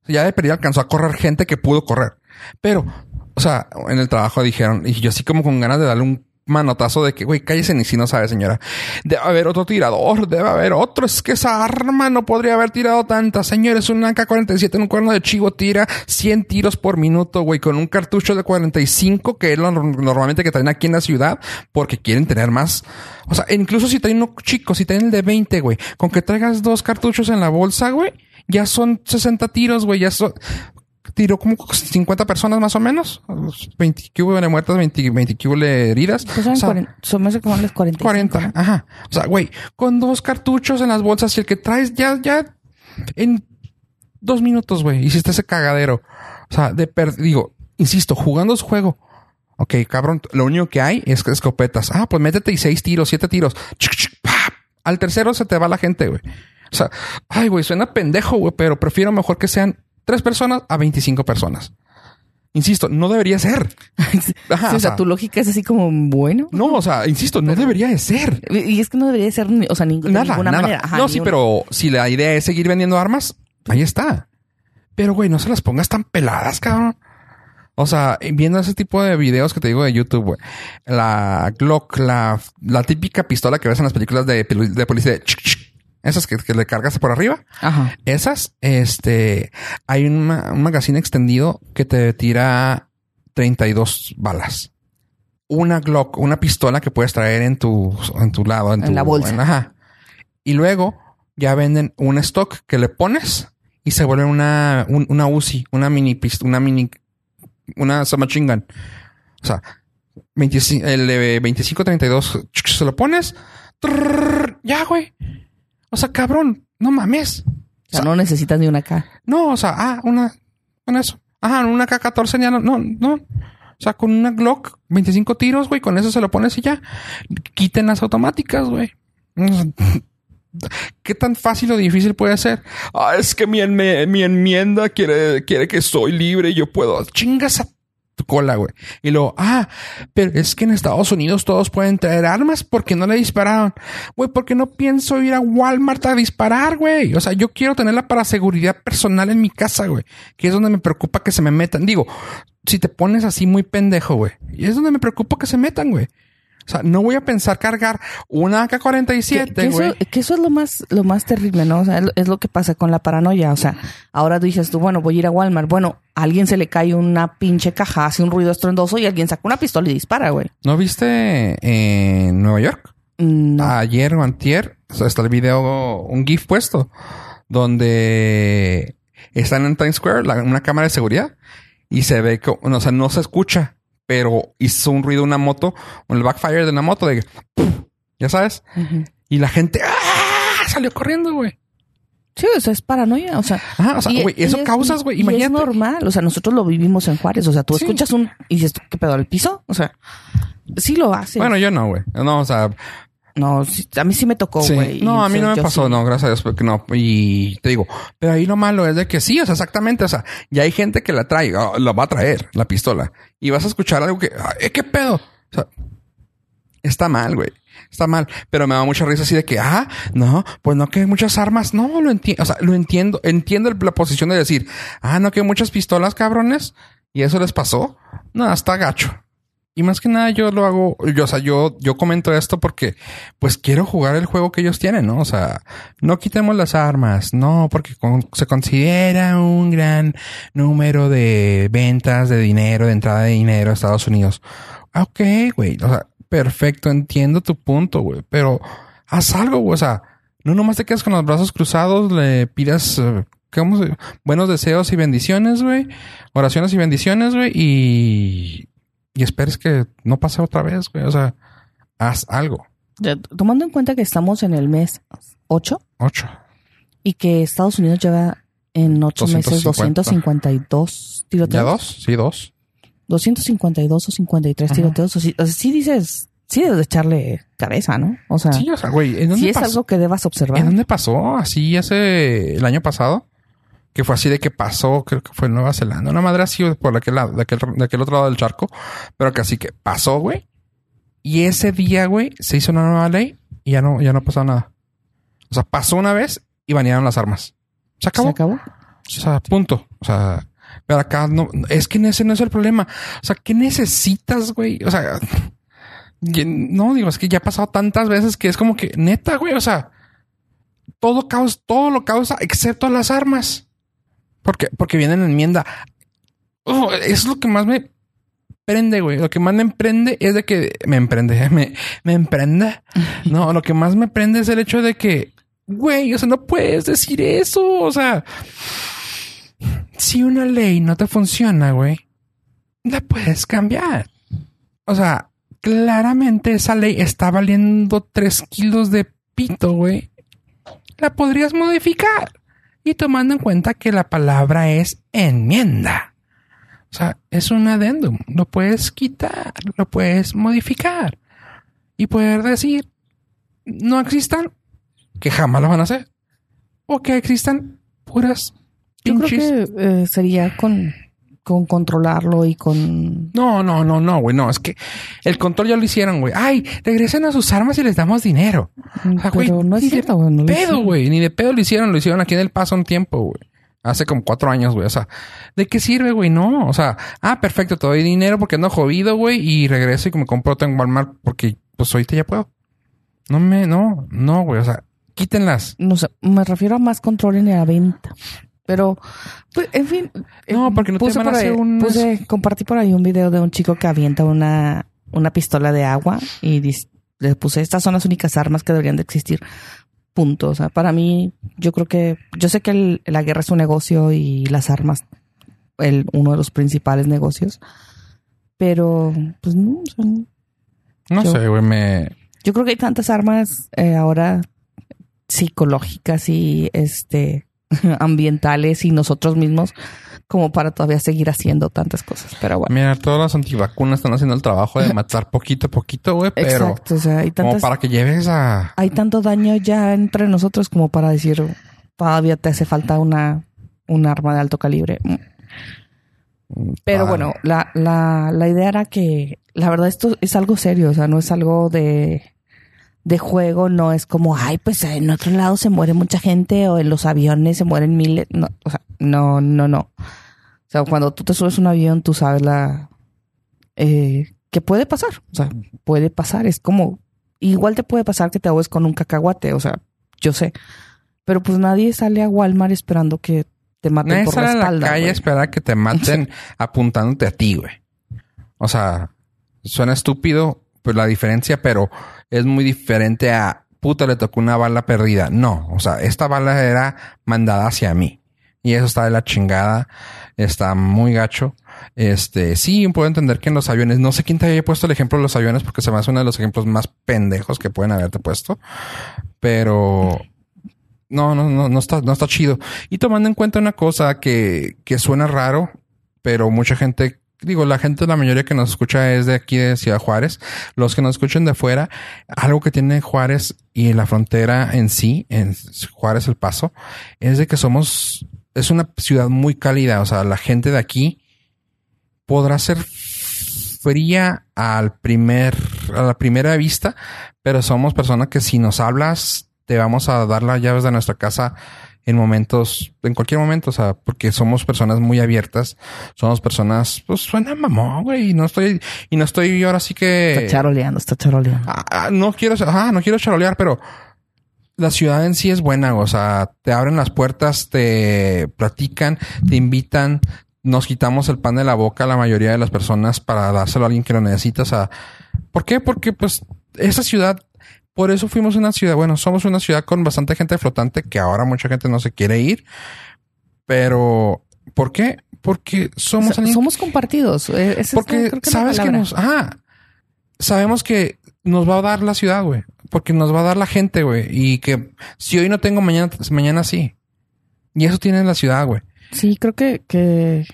ya de perdida alcanzó a correr gente que pudo correr. Pero, o sea, en el trabajo dijeron, y yo así como con ganas de darle un manotazo de que, güey, cállese ni si no sabe, señora. Debe haber otro tirador, debe haber otro. Es que esa arma no podría haber tirado tantas. Señores, un AK-47 en un cuerno de chivo tira 100 tiros por minuto, güey, con un cartucho de 45, que es lo normalmente que traen aquí en la ciudad, porque quieren tener más. O sea, incluso si traen uno chico, si traen el de 20, güey, con que traigas dos cartuchos en la bolsa, güey, ya son 60 tiros, güey, ya son, tiró como 50 personas más o menos. 20 que hubo muertas, 20, 20 que hubo heridas. Pues son, o sea, 40, son más como 40. 40, ajá. O sea, güey, con dos cartuchos en las bolsas y el que traes ya, ya en dos minutos, güey, hiciste ese cagadero. O sea, de per digo, insisto, jugando su juego. Ok, cabrón, lo único que hay es escopetas. Ah, pues métete y seis tiros, siete tiros. Al tercero se te va la gente, güey. O sea, ay, güey, suena pendejo, güey, pero prefiero mejor que sean tres personas a 25 personas. Insisto, no debería ser. o, sea, tu lógica es así como bueno. No, o sea, insisto, no debería de ser. Y es que no debería de ser, o sea, ninguna manera. no, sí, pero si la idea es seguir vendiendo armas, ahí está. Pero, güey, no se las pongas tan peladas, cabrón. O sea, viendo ese tipo de videos que te digo de YouTube, güey. La Glock, la, la típica pistola que ves en las películas de, de policía. de esas que, que le cargas por arriba. Ajá. Esas, este, hay un, ma- un magazine extendido que te tira 32 balas. Una Glock, una pistola que puedes traer en tu, en tu lado, en, En tu, la bolsa. en- ajá. Y luego ya venden un stock que le pones y se vuelve una, un- una Uzi, una mini pist- una mini, una submachine gun. O sea, 25, el de 25-32 se lo pones. trrr, ya, güey. O sea, cabrón, no mames. O sea, no necesitas ni una K. No, o sea, ah, una, con eso. Ajá, una K-14 ya no, no, no. O sea, con una Glock, 25 tiros, güey, con eso se lo pones y ya. Quiten las automáticas, güey. ¿Qué tan fácil o difícil puede ser? Ah, es que mi, enme- mi enmienda quiere, quiere que soy libre y yo puedo. Chingas a cola, güey. Y luego, ah, pero es que en Estados Unidos todos pueden traer armas porque no le dispararon. Güey, porque no pienso ir a Walmart a disparar, güey. O sea, yo quiero tenerla para seguridad personal en mi casa, güey. Que es donde me preocupa que se me metan. Digo, si te pones así muy pendejo, güey. Y es donde me preocupa que se metan, güey. O sea, no voy a pensar cargar una Que, AK-47, que güey. eso, que eso es lo más, lo más terrible, ¿no? O sea, es, lo que pasa con la paranoia. O sea, ahora dices tú, bueno, voy a ir a Walmart. Bueno, a alguien se le cae una pinche caja, hace un ruido estruendoso y alguien saca una pistola y dispara, güey. ¿No viste en Nueva York? No. Ayer o antier, está el video, un GIF puesto, donde están en Times Square, la- una cámara de seguridad, y se ve que, o sea, no se escucha, pero hizo un ruido una moto, o el backfire de una moto, de que, ya sabes, y la gente ¡ah! salió corriendo, güey. Sí, eso es paranoia. O sea, Ajá, o sea, y- güey, y eso es- causas, güey, y- y imagínate. Es normal. O sea, nosotros lo vivimos en Juárez. O sea, tú Sí. escuchas un y dices, ¿qué pedo al piso? O sea, sí lo hace. Bueno, yo no, güey. No, o sea, no, sí, a mí sí me tocó, Sí. güey. No, a mí no me pasó, sí. no, gracias a Dios, porque no. Y te digo, pero ahí lo malo es de que sí, o sea, exactamente, o sea, ya hay gente que la trae, ah, la va a traer, la pistola, y vas a escuchar algo que, ah, ¿eh, ¿qué pedo? O sea, está mal, güey. Está mal, pero me da mucha risa así de que, ah, no, pues no que hay muchas armas. No, lo entiendo, o sea, lo entiendo, entiendo la posición de decir, ah, no que hay muchas pistolas, cabrones, y eso les pasó. No, está gacho. Y más que nada yo lo hago, yo, o sea, yo, yo comento esto porque pues quiero jugar el juego que ellos tienen, ¿no? O sea, no quitemos las armas, no, porque se considera un gran número de ventas de dinero, de entrada de dinero a Estados Unidos. Ah, Ok, güey, o sea, perfecto, entiendo tu punto, güey, pero haz algo, güey, o sea, no nomás te quedas con los brazos cruzados, le pidas, eh, ¿cómo se- buenos deseos y bendiciones, güey, oraciones y bendiciones, güey, y, y esperes que no pase otra vez, güey, o sea, haz algo. Tomando en cuenta que estamos en el mes 8 Ocho. y que Estados Unidos lleva en 8 meses 250. 252 tiroteos. ¿Ya dos? Sí, dos. 252 o 53 Ajá. tiroteos. O sea, sí dices, sí debes de echarle cabeza, ¿no? O sea, Sí, o sea, güey, ¿en dónde sí es algo que debas observar. ¿En dónde pasó? Así hace el año pasado. Que fue así de que pasó, creo que fue en Nueva Zelanda. Una madre así por aquel lado, de aquel, de aquel otro lado del charco. Pero que así que pasó, güey. Y ese día, güey, se hizo una nueva ley y ya no, ya no pasó nada. O sea, pasó una vez y banearon las armas. Se ¿Se acabó. acabó? O sea, punto. O sea, pero acá no, es que ese no es el problema. O sea, ¿qué necesitas, güey? O sea, no digo, es que ya ha pasado tantas veces que es como que neta, güey. O sea, todo causa, todo lo causa excepto las armas. Porque, porque viene en enmienda. Oh, es lo que más me prende, güey. Lo que más me emprende es de que me emprende, me, me emprende. No, lo que más me prende es el hecho de que, güey, o sea, no puedes decir eso. O sea, si una ley no te funciona, güey, la puedes cambiar. O sea, claramente esa ley está valiendo tres kilos de pito, güey. La podrías modificar. Y tomando en cuenta que la palabra es enmienda. O sea, es un adendum. Lo puedes quitar, lo puedes modificar. Y poder decir, no existan, que jamás lo van a hacer. O que existan puras Yo creo pinches que eh, sería con, con controlarlo y con... No, no, no, no, güey. No, es que el control ya lo hicieron, güey. Ay, regresen a sus armas y les damos dinero. sea, güey, Pero no es cierto, güey. no Pedo, güey. Ni de pedo lo hicieron. Lo hicieron aquí en El Paso un tiempo, güey. Hace como cuatro años, güey. O sea, ¿de qué sirve, güey? No. O sea, ah, perfecto, te doy dinero porque ando jodido, güey, y regreso y me compro en Walmart porque pues ahorita ya puedo. No me, no, no, güey. O sea, quítenlas. No sé, me refiero a más control en la venta. Pero, pues, en fin. No, eh, porque no te puse a por ahí- puse- compartí por ahí un video de un chico que avienta una, una pistola de agua y dis- le puse, estas son las únicas armas que deberían de existir. Punto. O sea, para mí, yo creo que, yo sé que el- la guerra es un negocio y las armas, el, uno de los principales negocios. Pero, pues no, sea, No Yo- sé, güey, me... yo creo que hay tantas armas eh, ahora psicológicas y este ambientales y nosotros mismos como para todavía seguir haciendo tantas cosas. Pero bueno. Mira, todas las antivacunas están haciendo el trabajo de matar poquito a poquito, güey, pero Exacto. O sea, hay como para que lleves a... hay tanto daño ya entre nosotros como para decir todavía te hace falta una un arma de alto calibre. Mm. Pero Ah. bueno, la, la, la idea era que la verdad esto es algo serio, o sea, no es algo de, de juego, no es como, ay, pues en otro lado se muere mucha gente o en los aviones se mueren miles. No, o sea, no, no, no. O sea, cuando tú te subes a un avión, tú sabes la... Eh, que puede pasar, o sea, puede pasar, es como, igual te puede pasar que te ahogues con un cacahuate, o sea, yo sé. Pero pues nadie sale a Walmart esperando que te maten Nadie por sale la a la espalda. calle güey. esperar a que te maten apuntándote a ti, güey. O sea, suena estúpido pues la diferencia, pero es muy diferente a puta le tocó una bala perdida. No, o sea, esta bala era mandada hacia mí. Y eso está de la chingada. Está muy gacho. Este, sí, puedo entender que en los aviones, no sé quién te había puesto el ejemplo de los aviones porque se me hace uno de los ejemplos más pendejos que pueden haberte puesto. Pero no, no, no, no está, no está chido. Y tomando en cuenta una cosa que, que suena raro, pero mucha gente, digo, la gente, la mayoría que nos escucha es de aquí de Ciudad Juárez. Los que nos escuchan de fuera, algo que tiene Juárez y la frontera en sí, en Juárez El Paso, es de que somos, es una ciudad muy cálida. O sea, la gente de aquí podrá ser fría al primer, a la primera vista, pero somos personas que si nos hablas, te vamos a dar las llaves de nuestra casa en momentos, en cualquier momento, o sea, porque somos personas muy abiertas, somos personas, pues suena mamón, güey, y no estoy, y no estoy ahora sí que... Está charoleando, está charoleando. Ah, ah, no quiero, ah, no quiero charolear, pero la ciudad en sí es buena, o sea, te abren las puertas, te platican, te invitan, nos quitamos el pan de la boca a la mayoría de las personas para dárselo a alguien que lo necesita, o sea, ¿por qué? Porque pues esa ciudad, por eso fuimos una ciudad, bueno, somos una ciudad con bastante gente flotante que ahora mucha gente no se quiere ir, pero ¿por qué? Porque somos somos compartidos. la- porque creo que sabes que nos, ah, sabemos que nos va a dar la ciudad, güey, porque nos va a dar la gente, güey, y que si hoy no tengo mañana, mañana sí. Y eso tiene la ciudad, güey. Sí, creo que, que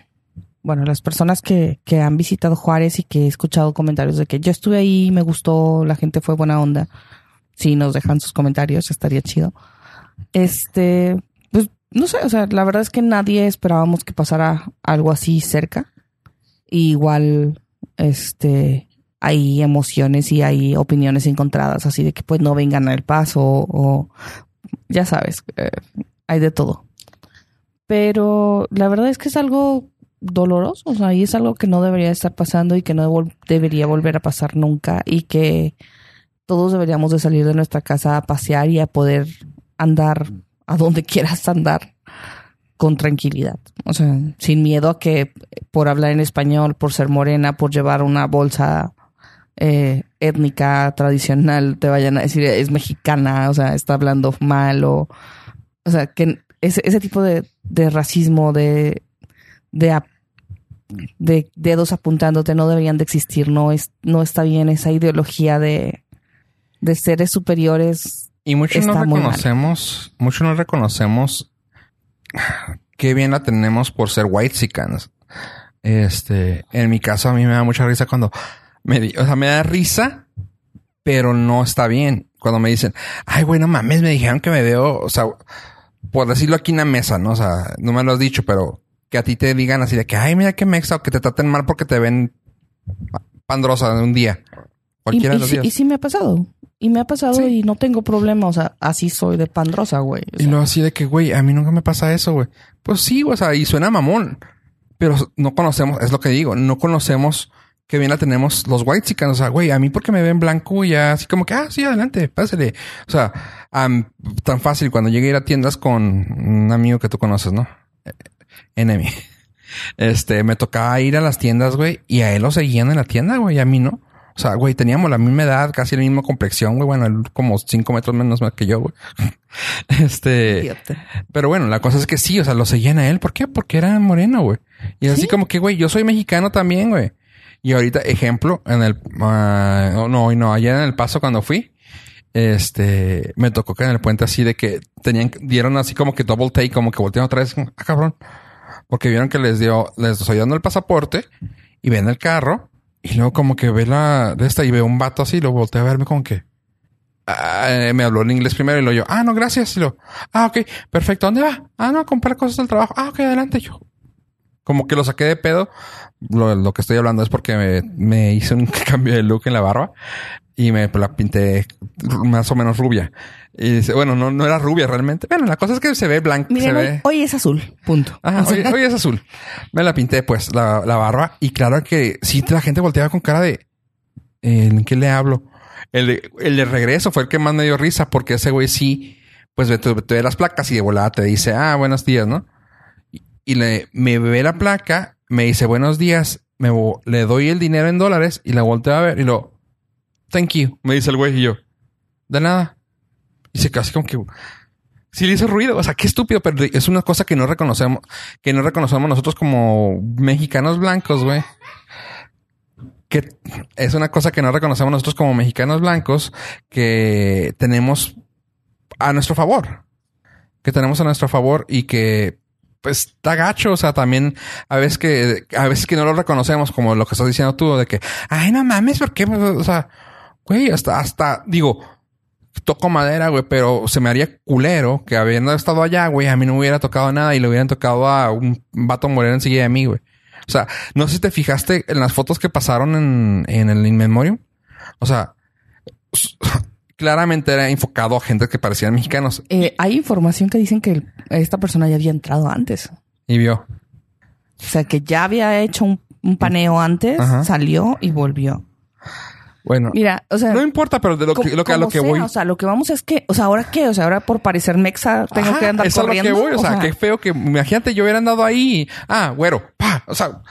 bueno, las personas que, que han visitado Juárez y que he escuchado comentarios de que yo estuve ahí, me gustó, la gente fue buena onda. Si nos dejan sus comentarios, estaría chido. Este, pues, no sé, o sea, la verdad es que nadie esperábamos que pasara algo así cerca. Igual, este, hay emociones y hay opiniones encontradas, así de que pues no vengan al paso o, ya sabes, eh, hay de todo. Pero la verdad es que es algo doloroso, o sea, y es algo que no debería estar pasando y que no debería volver a pasar nunca y que todos deberíamos de salir de nuestra casa a pasear y a poder andar a donde quieras andar con tranquilidad. O sea, sin miedo a que por hablar en español, por ser morena, por llevar una bolsa eh, étnica tradicional, te vayan a decir es mexicana, o sea, está hablando mal o... O sea, que ese, ese tipo de, de racismo, de, de, de dedos apuntándote no deberían de existir. No, es, no está bien esa ideología de, de seres superiores. Y muchos no reconocemos, muchos no reconocemos qué bien la tenemos por ser white Este, en mi caso a mí me da mucha risa cuando me, o sea, me da risa, pero no está bien. Cuando me dicen, ay, güey, no mames, me dijeron que me veo, o sea, por decirlo aquí en la mesa, ¿no? O sea, no me lo has dicho, pero que a ti te digan así de que, ay, mira qué mexa, o que te traten mal porque te ven pandrosa de un día. Cualquiera y de los días. y sí me ha pasado. Y me ha pasado y no tengo problema. O sea, así soy de pandrosa, güey. O Y luego así de que, güey, a mí nunca me pasa eso, güey. Pues sí, o sea, y suena mamón. Pero no conocemos, es lo que digo, no conocemos que bien la tenemos los white chicanos. O sea, güey, a mí porque me ven blanco y ya así como que, ah, sí, adelante, pásale. O sea, am- tan fácil cuando llegué a ir a tiendas con un amigo que tú conoces, ¿no? Eh, Enemy. Este, me tocaba ir a las tiendas, güey, y a él lo seguían en la tienda, güey, y a mí no. O sea, güey, teníamos la misma edad, casi la misma complexión, güey. Bueno, él como cinco metros menos más que yo, güey. Este, idiota. pero bueno, la cosa es que sí, o sea, lo seguían a él. ¿Por qué? Porque era moreno, güey. Y así Sí. como que, güey, yo soy mexicano también, güey. Y ahorita, ejemplo, en el... ah, no, no, ayer en el paso cuando fui, este, me tocó que en el puente así de que tenían, dieron así como que double take, como que voltearon otra vez, como, ah, cabrón. Porque vieron que les dio, les estoy dando el pasaporte y ven el carro y luego como que ve la de esta y ve un vato así lo voltea a verme como que, Ah, me habló en inglés primero y lo yo, ah, no, gracias. Y lo, ah, ok, perfecto. ¿Dónde va? Ah, no, a comprar cosas del trabajo. Ah, ok, adelante. Yo, como que lo saqué de pedo. Lo, lo que estoy hablando es porque me, me hice un cambio de look en la barba y me la pinté más o menos rubia. Y dice, bueno, no, no era rubia realmente. Bueno, la cosa es que se ve blanca, se Miren, ve. hoy, es azul. Punto. Ajá, hoy, hoy es azul. Me la pinté, pues, la, la barba. Y claro que sí, la gente volteaba con cara de... eh, ¿En qué le hablo? El de, el de regreso fue el que más me dio risa porque ese güey sí, pues ve, te, te ve las placas y de volada te dice, ah, buenos días, ¿no? Y, le, me ve la placa, me dice buenos días, me le doy el dinero en dólares y la volteo a ver y lo, thank you, me dice el güey y yo, de nada. Y se casi como que, Sí le hizo ruido, o sea, qué estúpido, pero es una cosa que no reconocemos, que no reconocemos nosotros como mexicanos blancos, güey. Que es una cosa que no reconocemos nosotros como mexicanos blancos que tenemos a nuestro favor. Que tenemos a nuestro favor y que está gacho, o sea, también a veces que a veces que no lo reconocemos como lo que estás diciendo tú de que, ay, no mames, ¿por qué? O sea, güey, hasta hasta digo, toco madera, güey, pero se me haría culero que habiendo estado allá, güey, a mí no hubiera tocado nada y le hubieran tocado a un vato moreno enseguida de mí, güey. O sea, no sé si te fijaste en las fotos que pasaron en, en el In Memoriam. O sea, claramente era enfocado a gente que parecían mexicanos eh, hay información que dicen que esta persona ya había entrado antes. y vio. O sea, que ya había hecho un, un paneo antes, Ajá. salió y volvió. Bueno, Mira, o sea, no importa, pero de lo que, lo que a lo que sea, voy. O sea, lo que vamos es que, o sea, ¿ahora qué? O sea, ahora por parecer mexa tengo Ajá, que andar es a lo corriendo. que voy. O sea, qué feo que imagínate yo hubiera andado ahí. y, Ah, güero, pa. O sea,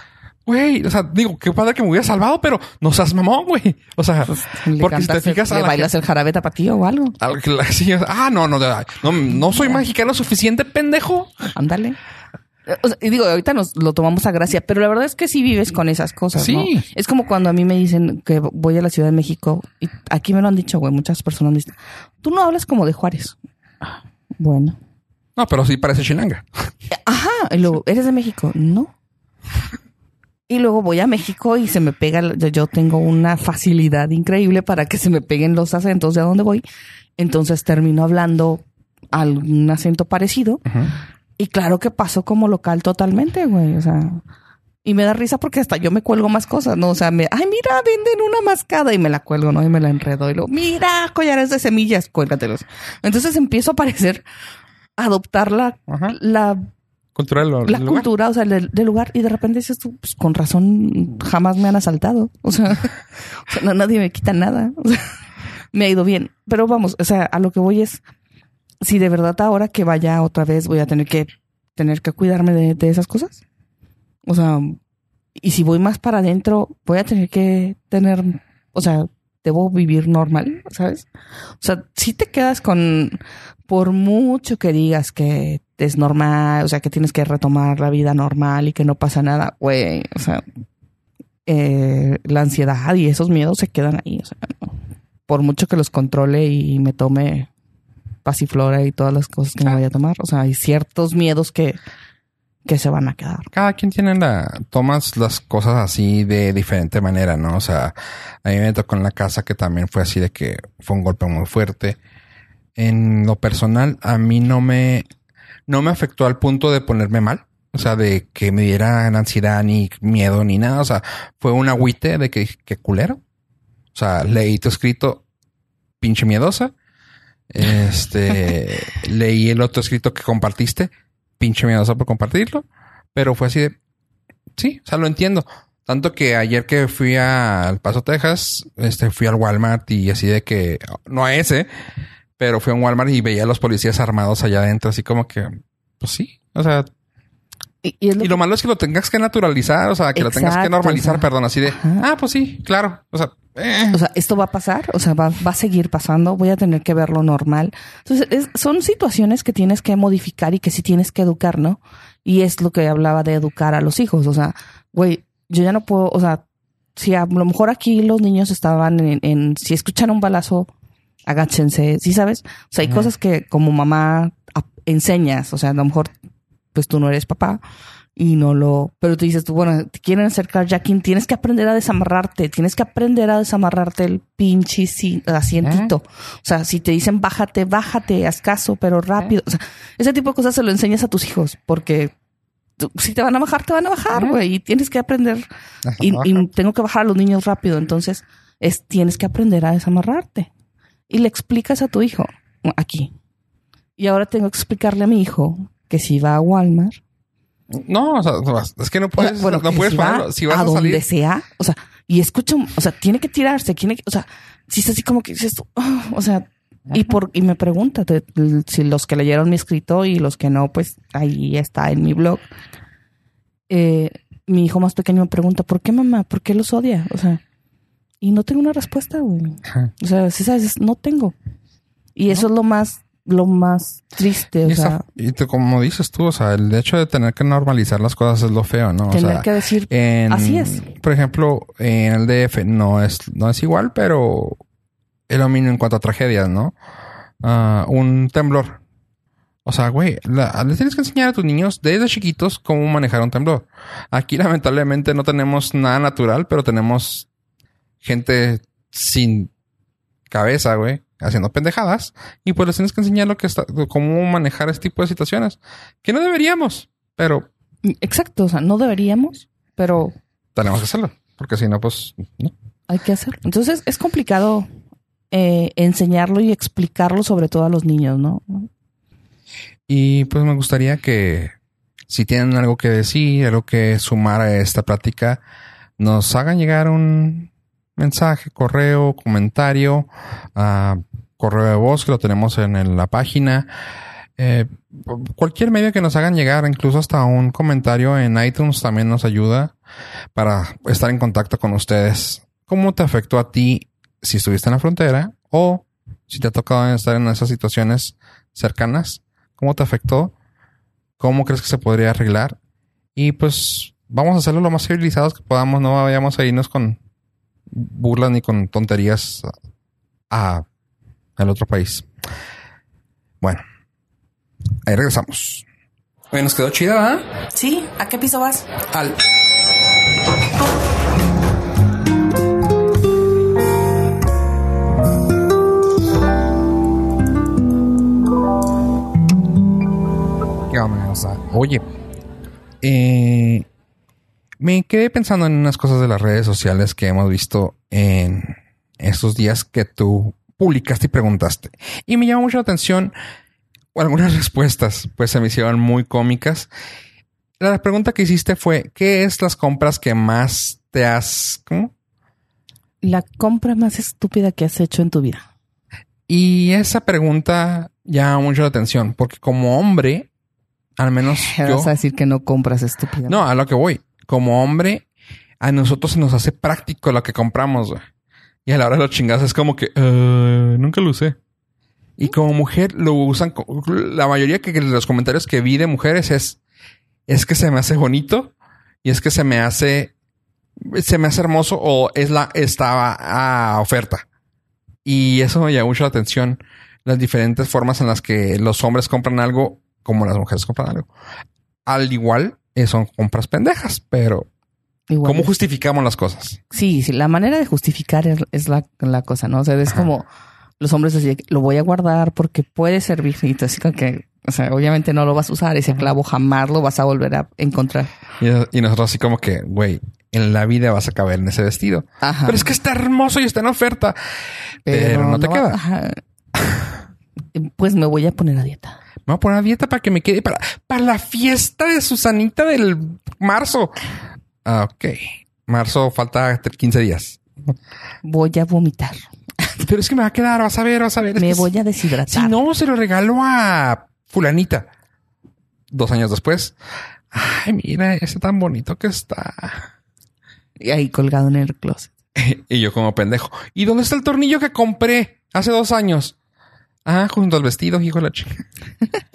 güey, o sea, digo, qué padre que me hubiera salvado, pero no seas mamón, güey. O sea, Pues, porque si te fijas a le la bailas el jarabe tapatío o algo. a la que la- sí, o ah, no, no, no, no, soy mexicano suficiente, pendejo. Ándale. O sea, y digo, ahorita nos lo tomamos a gracia, pero la verdad es que sí vives con esas cosas, Sí. ¿no? Es como cuando a mí me dicen que voy a la Ciudad de México, y aquí me lo han dicho, güey, muchas personas me dicen, tú no hablas como de Juárez. Bueno. No, pero sí parece chinanga. Ajá, y luego, ¿eres de México? No. Y luego voy a México y se me pega, yo, yo tengo una facilidad increíble para que se me peguen los acentos de a dónde voy. Entonces termino hablando algún acento parecido. Y claro que pasó como local totalmente, güey. O sea, y me da risa porque hasta yo me cuelgo más cosas, ¿no? O sea, me, ay, mira, venden una mascada y me la cuelgo, ¿no? Y me la enredo y luego, mira, collares de semillas, cuélgatelos. Entonces empiezo a parecer adoptar la, Ajá. la Cultural. la lugar. cultura, o sea, del, del lugar, y de repente dices tú, pues con razón jamás me han asaltado. O sea, o sea, no, nadie me quita nada. O sea, me ha ido bien. Pero vamos, o sea, a lo que voy es, si de verdad ahora que vaya otra vez voy a tener que tener que cuidarme de, de esas cosas. O sea, y si voy más para adentro, voy a tener que tener, o sea, debo vivir normal, ¿sabes? O sea, si te quedas con, por mucho que digas que es normal, o sea, que tienes que retomar la vida normal y que no pasa nada, güey, o sea, eh, la ansiedad y esos miedos se quedan ahí, o sea, no. por mucho que los controle y me tome pasiflora y todas las cosas que me vaya a tomar, o sea, hay ciertos miedos que, que se van a quedar. Cada quien tiene la, tomas las cosas así de diferente manera, ¿no? O sea, a mí me tocó en la casa que también fue así de que fue un golpe muy fuerte. En lo personal, a mí no me, no me afectó al punto de ponerme mal. O sea, de que me diera ansiedad ni miedo ni nada. O sea, fue un agüite de que, que culero. O sea, leí tu escrito, pinche miedosa. Este, leí el otro escrito que compartiste, pinche miedosa por compartirlo, pero fue así de, sí, o sea, lo entiendo. Tanto que ayer que fui al Paso, Texas, este, fui al Walmart y así de que, no a ese, pero fui a un Walmart y veía a los policías armados allá adentro, así como que, pues sí, o sea, Y, lo y lo malo es que lo tengas que naturalizar, o sea, que lo tengas que normalizar, o sea, perdón, así de, ajá. ah, pues sí, claro, o sea, eh. O sea, esto va a pasar, o sea, va, va a seguir pasando, voy a tener que verlo normal. Entonces, es- son situaciones que tienes que modificar y que sí tienes que educar, ¿no? Y es lo que hablaba de educar a los hijos. O sea, güey, yo ya no puedo, o sea, si a lo mejor aquí los niños estaban en, en- si escuchan un balazo, agáchense, ¿sí sabes? O sea, hay cosas que como mamá enseñas, o sea, a lo mejor, pues tú no eres papá y no lo, pero tú dices tú, bueno, te quieren acercar jacking, tienes que aprender a desamarrarte, tienes que aprender a desamarrarte el pinche si- asientito. O sea, si te dicen bájate, bájate, haz caso, pero rápido. O sea, ese tipo de cosas se lo enseñas a tus hijos porque tú- si te van a bajar, te van a bajar, güey, y tienes que aprender. Y, y tengo que bajar a los niños rápido, entonces es, tienes que aprender a desamarrarte. Y le explicas a tu hijo aquí. Y ahora tengo que explicarle a mi hijo que si va a Walmart, No, o sea, es que no o sea, puedes, bueno, no puedes si va. Si vas a, a, donde sea, o sea, y escucha, o sea, tiene que tirarse, tiene que, o sea, si es así como que dices tú, "Ah", o sea, y por y me pregunta de- de- si los que leyeron mi escrito y los que no, pues ahí está en mi blog. Eh, mi hijo más pequeño me pregunta, ¿por qué mamá? ¿Por qué los odia? O sea, y no tengo una respuesta, güey. O sea, si sabes, no tengo. Y eso es lo más, lo más triste, o Y, esa- sea, y te- como dices tú, o sea, el hecho de tener que normalizar las cosas es lo feo, ¿no? O tener sea, que decir, en, Así es. Por ejemplo, en el DF no es, no es igual, pero es lo mismo en cuanto a tragedias, ¿no? Ah, un temblor. O sea, güey, les tienes que enseñar a tus niños desde chiquitos cómo manejar un temblor. Aquí lamentablemente no tenemos nada natural, pero tenemos gente sin cabeza, güey, haciendo pendejadas. Y pues les tienes que enseñar lo que está, cómo manejar este tipo de situaciones. Que no deberíamos, pero exacto, o sea, no deberíamos, pero tenemos que hacerlo. Porque si no, pues no. Hay que hacerlo. Entonces es complicado eh, enseñarlo y explicarlo sobre todo a los niños, ¿no? Y pues me gustaría que si tienen algo que decir, algo que sumar a esta plática, nos hagan llegar un mensaje, correo, comentario, a correo de voz que lo tenemos en, la página. Eh, cualquier medio que nos hagan llegar, incluso hasta un comentario en iTunes también nos ayuda para estar en contacto con ustedes. ¿Cómo te afectó a ti si estuviste en la frontera o si te ha tocado estar en esas situaciones cercanas? ¿Cómo te afectó? ¿Cómo crees que se podría arreglar? Y pues vamos a hacerlo lo más civilizados que podamos. No vayamos a irnos con burlas ni con tonterías a, al otro país. Bueno, ahí regresamos. Oye, nos quedó chida, ¿verdad? Sí, ¿a qué piso vas? Al. ¿Qué onda? O sea, Oye, eh, me quedé pensando en unas cosas de las redes sociales que hemos visto en estos días que tú publicaste y preguntaste. Y me llamó mucho la atención algunas respuestas, pues se me hicieron muy cómicas. La pregunta que hiciste fue, ¿qué es las compras que más te has... ¿cómo? La compra más estúpida que has hecho en tu vida. Y esa pregunta llama mucho la atención, porque como hombre, al menos yo... Vas a decir que no compras estúpida. No, a lo que voy. Como hombre, a nosotros se nos hace práctico lo que compramos. Y a la hora de los chingados es como que "Eh, nunca lo usé. Y como mujer lo usan. La mayoría que que los comentarios que vi de mujeres es es que se me hace bonito y es que se me hace se me hace hermoso o es la estaba a oferta. Y eso me llama mucho la atención las diferentes formas en las que los hombres compran algo como las mujeres compran algo. Al igual son compras pendejas, pero Igual. ¿cómo justificamos las cosas? Sí, sí, la manera de justificar es, es la, la cosa, ¿no? O sea, es Ajá. como los hombres así, lo voy a guardar porque puede servir. Y así como que, o sea, obviamente no lo vas a usar. Ese clavo jamás lo vas a volver a encontrar. Y, y nosotros así como que, güey, en la vida vas a caber en ese vestido. Ajá. Pero es que está hermoso y está en oferta. Pero, no te queda. ajá. Pues me voy a poner a dieta. Me voy a poner a dieta para que me quede para, para la fiesta de Susanita del marzo. Ah, ok. Marzo falta 15 días. Voy a vomitar. Pero es que me va a quedar, vas a ver, vas a ver. Es me que voy a deshidratar. Si no, se lo regalo a fulanita. Dos años después. Ay, mira, ese tan bonito que está. Y ahí colgado en el closet. Y yo como pendejo. ¿Y dónde está el tornillo que compré hace dos años? Ah, junto al vestido, hijo de la chica.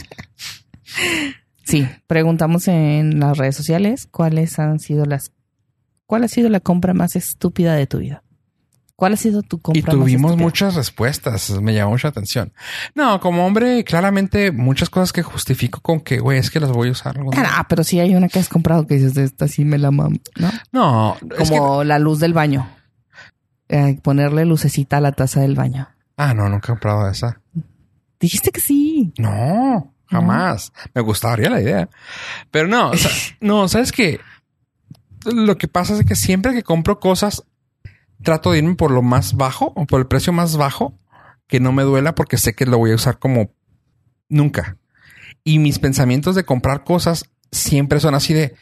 Sí, preguntamos en las redes sociales cuáles han sido las cuál ha sido la compra más estúpida de tu vida. ¿Cuál ha sido tu compra Y tuvimos muchas respuestas. Me llamó mucha atención. No, como hombre, claramente muchas cosas que justifico con que, güey, es que las voy a usar. Ah, pero sí hay una que has comprado que dices, esta sí me la mam, ¿no? No, es que- Como la luz del baño. Eh, ponerle lucecita a la taza del baño. Ah, no, nunca he comprado esa. Dijiste que sí. No, jamás. Me gustaría la idea. Pero no, o sea, no, sabes que lo que pasa es que siempre que compro cosas, trato de irme por lo más bajo o por el precio más bajo que no me duela porque sé que lo voy a usar como nunca. Y mis pensamientos de comprar cosas siempre son así de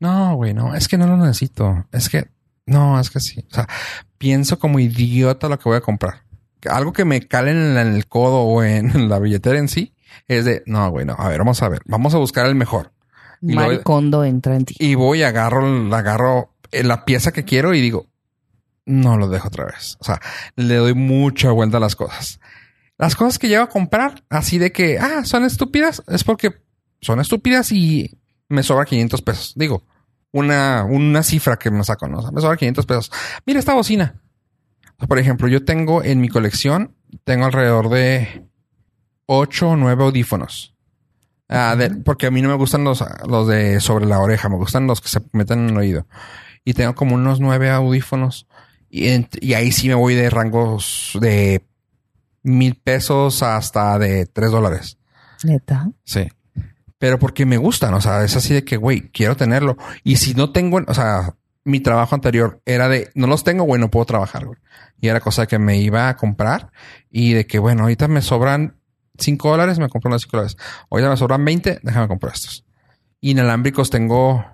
no, güey, no, es que no lo necesito. Es que no, es que sí. O sea, pienso como idiota lo que voy a comprar. Algo que me cale en el codo o en la billetera en sí es de no, güey, no. A ver, vamos a ver. Vamos a buscar el mejor. Y Maricondo entra en ti. Y voy, agarro, agarro eh, la pieza que quiero y digo, no lo dejo otra vez. O sea, le doy mucha vuelta a las cosas. Las cosas que llego a comprar, así de que, ah, son estúpidas, es porque son estúpidas y me sobra 500 pesos. Digo, una, una cifra que me saco, ¿no? O sea, me sobra 500 pesos. Mira esta bocina. Por ejemplo, yo tengo en mi colección, tengo alrededor de 8 o 9 audífonos. Ah, de- porque a mí no me gustan los, los de sobre la oreja, me gustan los que se meten en el oído. Y tengo como unos nueve audífonos. Y, ahí sí me voy de rangos de mil pesos hasta de tres dólares. Neta. Sí. Pero porque me gustan, o sea, es así de que, güey, quiero tenerlo. Y si no tengo, o sea, mi trabajo anterior era de, no los tengo, güey, no puedo trabajar, güey. Y era cosa que me iba a comprar y de que, bueno, ahorita me sobran cinco dólares, me compro unos cinco dólares. Ahorita me sobran 20, déjame comprar estos. Inalámbricos tengo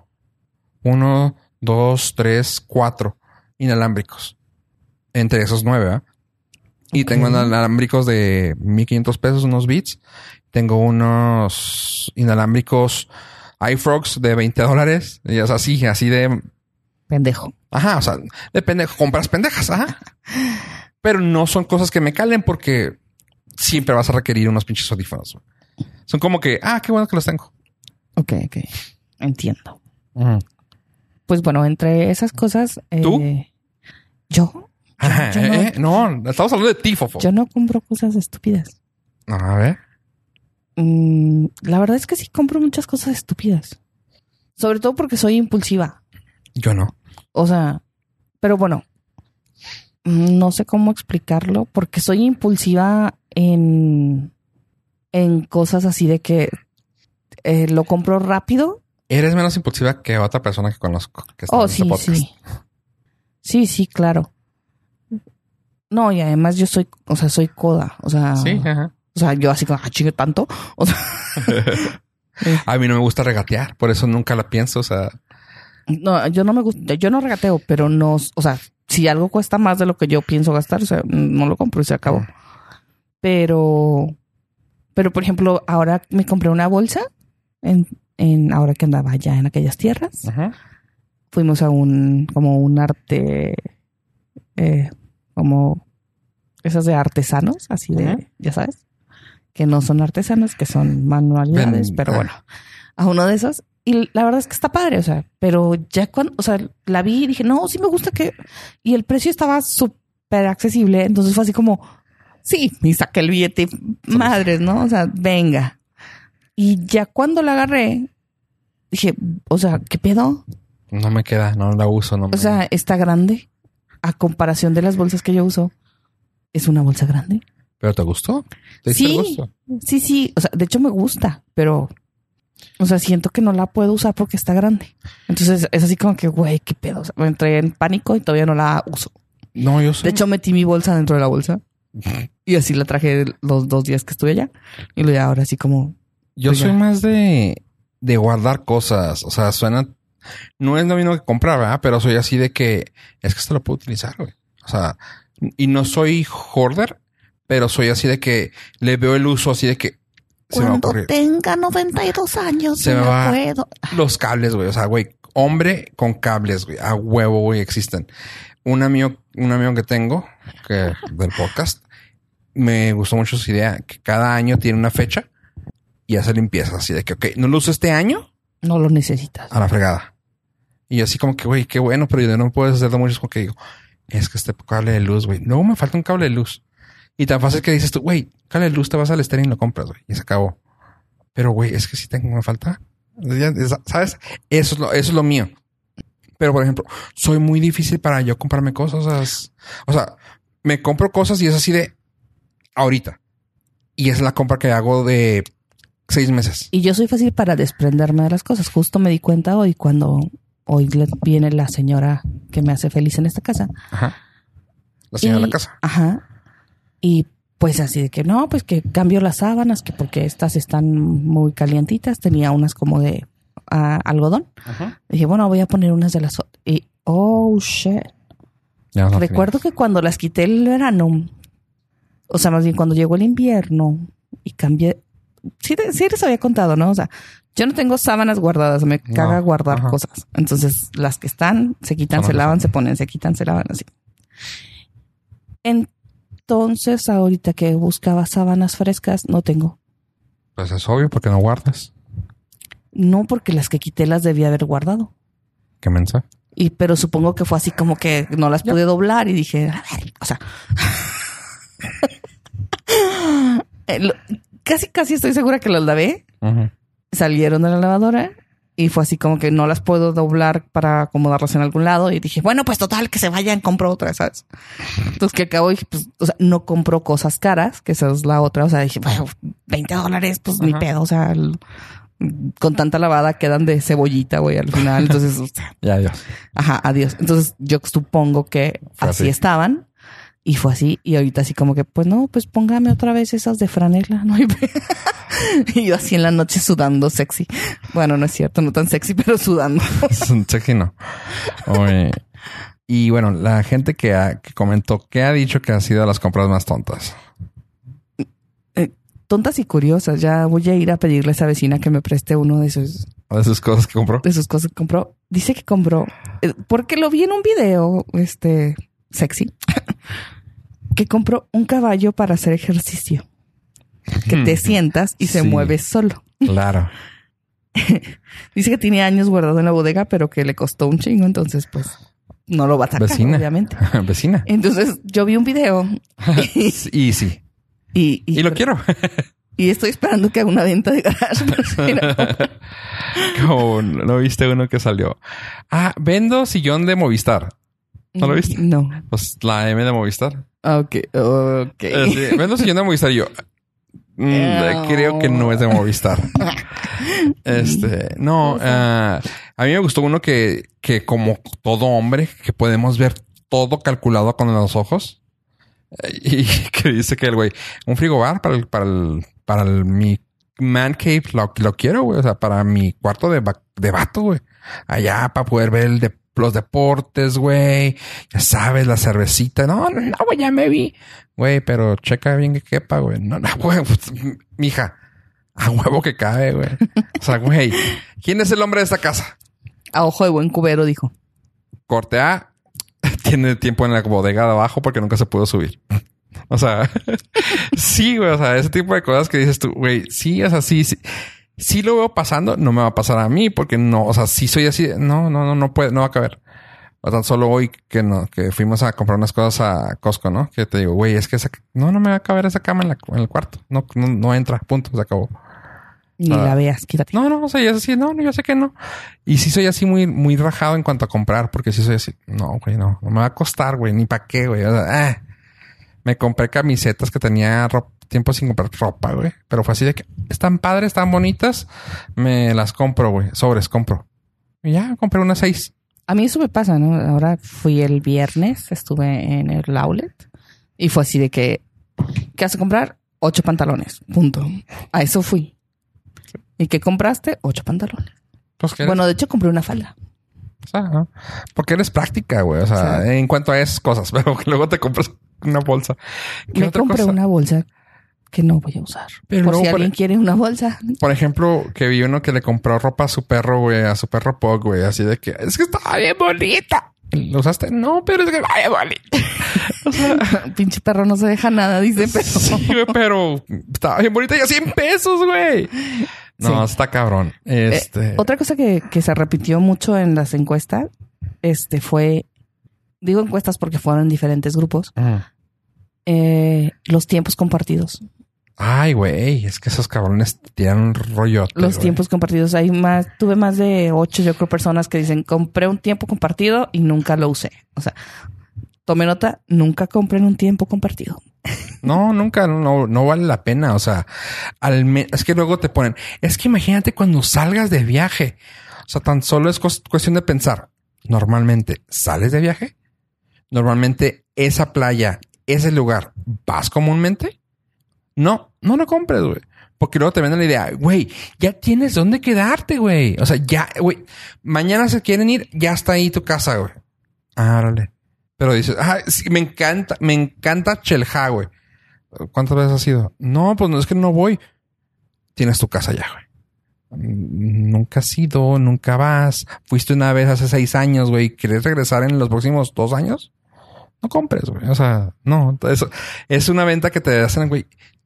uno, dos, tres, cuatro inalámbricos. Entre esos nueve, ¿verdad? Y Ok. tengo inalámbricos de 1500 pesos, unos beats. Tengo unos inalámbricos iFrogs de 20 dólares. Y es así, así de Pendejo. Ajá, o sea, depende, compras pendejas, ajá. Pero no son cosas que me calen porque siempre vas a requerir unos pinches audífonos. Son como que, ah, qué bueno que los tengo. Ok, ok. Entiendo. Pues bueno, entre esas cosas. eh, ¿Tú? Yo. Ajá, yo eh, eh, no, estamos hablando de ti, Fofo. Yo no compro cosas estúpidas. A ver. Mm, la verdad es que sí compro muchas cosas estúpidas. Sobre todo porque soy impulsiva. Yo no. O sea, pero bueno, no sé cómo explicarlo porque soy impulsiva en, en cosas así de que eh, lo compro rápido. Eres menos impulsiva que otra persona que conozco que está Oh, en este sí, sí. Sí, sí, claro. No, y además yo soy, o sea, soy coda. O sea, Sí, ajá. o sea, yo así como, ah, chingue tanto. O sea, A mí no me gusta regatear, por eso nunca la pienso. O sea, No, yo no me gusta, yo no regateo, pero no, o sea, si algo cuesta más de lo que yo pienso gastar, o sea, no lo compro y se acabó. Pero, pero por ejemplo, ahora me compré una bolsa en, en ahora que andaba allá en aquellas tierras. ajá. Fuimos a un, como un arte, eh, como esas de artesanos, así de, ya sabes, que no son artesanos, que son manualidades, pero ah. bueno, a uno de esos. Y la verdad es que está padre, o sea, pero ya cuando, o sea, la vi y dije, no, sí me gusta que, y el precio estaba súper accesible, entonces fue así como, sí, y saqué el billete, madres, ¿no? O sea, venga. Y ya cuando la agarré, dije, o sea, ¿qué pedo? No me queda, no la uso. No me... O sea, está grande. A comparación de las bolsas que yo uso, es una bolsa grande. ¿Pero te gustó? ¿Te Sí. gusto? Sí, sí. O sea, de hecho me gusta, pero O sea, siento que no la puedo usar porque está grande. Entonces es así como que, güey, qué pedo. O sea, me entré en pánico y todavía no la uso. No, yo soy... De hecho, metí mi bolsa dentro de la bolsa y así la traje los dos días que estuve allá. Y luego ya ahora así como, yo Oiga. soy más de, de guardar cosas. O sea, suena... No es lo mismo que comprar, ¿verdad? Pero soy así de que... Es que esto lo puedo utilizar, güey. O sea... Y no soy hoarder, pero soy así de que le veo el uso así de que... Se me tenga 92 años, Se me va- puedo. Los cables, güey. O sea, güey, hombre con cables, güey. A huevo, güey, existen. Un amigo, un amigo que tengo, que del podcast, me gustó mucho su idea, que cada año tiene una fecha y hace limpieza. Así de que, ok, no lo uso este año No lo necesitas. a la fregada. Y así como que, güey, qué bueno, pero yo no puedo hacer de muchos como que digo, es que este cable de luz, güey. No, me falta un cable de luz. Y tan fácil que dices tú, güey, cable de luz, te vas al estéreo y lo compras, güey. Y se acabó. Pero, güey, es que si tengo, me falta. ¿Sabes? Eso es lo, eso es lo mío. Pero, por ejemplo, soy muy difícil para yo comprarme cosas. O sea, me compro cosas y es así de ahorita. Y es la compra que hago de seis meses. Y yo soy fácil para desprenderme de las cosas. Justo me di cuenta hoy cuando hoy viene la señora que me hace feliz en esta casa. Ajá. La señora de la casa. Ajá. Y pues así de que no, pues que cambio las sábanas, que porque estas están muy calientitas. Tenía unas como de ah, algodón. Ajá. Dije, bueno, voy a poner unas de las... o- Y, oh, shit. No Recuerdo que cuando las quité el verano, o sea, más bien cuando llegó el invierno y cambié... Sí, sí les había contado, ¿no? O sea, yo no tengo sábanas guardadas, me No, caga guardar ajá. cosas. Entonces, las que están, se quitan, Son se lavan, se ponen, se quitan, se lavan, así. Entonces, ahorita que buscaba sábanas frescas, no tengo. Pues es obvio porque no guardas. No porque las que quité las debía haber guardado. ¿Qué mensaje? Y pero supongo que fue así como que no las pude doblar y dije, a ver, o sea, Eh, casi casi estoy segura que las lavé, salieron de la lavadora y fue así como que no las puedo doblar para acomodarlas en algún lado y dije, bueno, pues total que se vayan, compro otra, ¿sabes? Entonces que acabo y pues, o sea, no compro cosas caras, que esa es la otra, o sea, dije, bueno, 20 dólares, pues ni Ajá. pedo, o sea, el- con tanta lavada quedan de cebollita, güey, al final, entonces, o sea, Ya, Dios. Ajá, adiós. Entonces yo supongo que así. estaban y fue así. Y ahorita así como que, pues no, pues póngame otra vez esas de franela, no hay Y yo así en la noche sudando sexy. Bueno, no es cierto, no tan sexy, pero sudando. Sexy no. Oye, Y bueno, la gente que, ha- que comentó que ha dicho que ha sido las compras más tontas. Tontas y curiosas. Ya voy a ir a pedirle a esa vecina que me preste uno de sus, De esas cosas que compró. de sus cosas que compró. Dice que compró, eh, porque lo vi en un video, este, sexy, que compró un caballo para hacer ejercicio. Que te Hmm. sientas y se Sí. mueve solo. Claro. Dice que tiene años guardado en la bodega, pero que le costó un chingo, entonces pues no lo va a sacar, Vecina. obviamente. Vecina. Entonces yo vi un video y, y sí. y, Y lo quiero. y estoy esperando que haga una venta de garage. Como no viste uno que salió. Ah, vendo sillón de Movistar. ¿No lo viste? No. Pues la M de Movistar. Ok, ok. Eh, sí, vendo sillón de Movistar y yo. mm, Ew. creo que no es de Movistar. Este, no, ah, a mí me gustó uno que, que como todo hombre, que podemos ver todo calculado con los ojos. Eh, Y que dice que el güey, un frigobar para el, para el, para el, mi man cave, lo, lo quiero, güey. O sea, para mi cuarto de, de vato, güey. Allá para poder ver el de, los deportes, güey. Ya sabes, la cervecita. No, no, no, güey, ya me vi. Güey, pero checa bien que quepa, güey. No, no, güey, pues, mija. A huevo que cae, güey. O sea, güey, ¿quién es el hombre de esta casa? A ojo de buen cubero, dijo. Corte A, tiene tiempo en la bodega de abajo porque nunca se pudo subir. O sea, sí, güey, o sea, ese tipo de cosas que dices tú, güey, sí, o sea, sí, sí, sí lo veo pasando, no me va a pasar a mí porque no, o sea, sí soy así, no, no, no, no puede, no va a caber. O tan solo hoy que no, que fuimos a comprar unas cosas a Costco, ¿no? Que te digo, güey, es que esa, no, no me va a caber esa cama en, la- en el cuarto. No, no, no entra, punto, se acabó. Ni Ah. la veas, quítate. No, no, o sea, es así, no, no, yo sé que no. Y sí soy así muy, muy rajado en cuanto a comprar, porque sí soy así, no, güey, no, no me va a costar, güey, ni para qué, güey. O sea, ah. me compré camisetas que tenía ro- tiempo sin comprar ropa, güey. Pero fue así de que están padres, están bonitas. Me las compro, güey. Sobres, compro. Y ya, compré unas seis. A mí eso me pasa, ¿no? Ahora fui el viernes, estuve en el outlet y fue así de que, ¿qué vas a comprar? Ocho pantalones, punto. A eso fui. ¿Y qué compraste? Ocho pantalones. Pues, ¿qué Bueno, de hecho compré una falda. O sea, ¿no? Porque eres práctica, güey. O sea, en cuanto a esas cosas, pero que luego te compras una bolsa. ¿Qué Me otra compré cosa? una bolsa que no voy a usar. Pero por si por- alguien quiere una bolsa. Por ejemplo, que vi uno que le compró ropa a su perro, güey, a su perro Pug, güey, así de que es que está bien bonita. ¿Lo usaste? No, pero es que bien bonita. Pinche perro no se deja nada, dice, pero... Sí, güey, pero estaba bien bonita y a 100 pesos, güey. No, Sí. está cabrón. Este. Eh, otra cosa que, que se repitió mucho en las encuestas, este fue, digo encuestas porque fueron en diferentes grupos, eh, los tiempos compartidos. Ay, güey, es que esos cabrones tienen un rollo. Los tiempos compartidos. Hay más, tuve más de ocho, yo creo, personas que dicen, compré un tiempo compartido y nunca lo usé. O sea, tome nota, nunca compren un tiempo compartido. No, nunca, no, no vale la pena. O sea, al me- es que luego te ponen, es que imagínate cuando salgas de viaje. O sea, tan solo es cuestión de pensar. Normalmente sales de viaje. Normalmente esa playa, ese lugar, vas comúnmente. No, no lo compres, güey. Porque luego te venden la idea, güey, ya tienes dónde quedarte, güey. O sea, ya, güey, mañana se quieren ir, ya está ahí tu casa, güey. Ah. Pero dices, ah, sí, me encanta, me encanta Chelha, güey. ¿Cuántas veces has ido? No, pues no es que no voy. Tienes tu casa ya, güey. Mm, Nunca has ido, nunca vas. Fuiste una vez hace seis años, güey. ¿Quieres regresar en los próximos dos años? No compres, güey. O sea, no. Eso es una venta que te hacen, güey.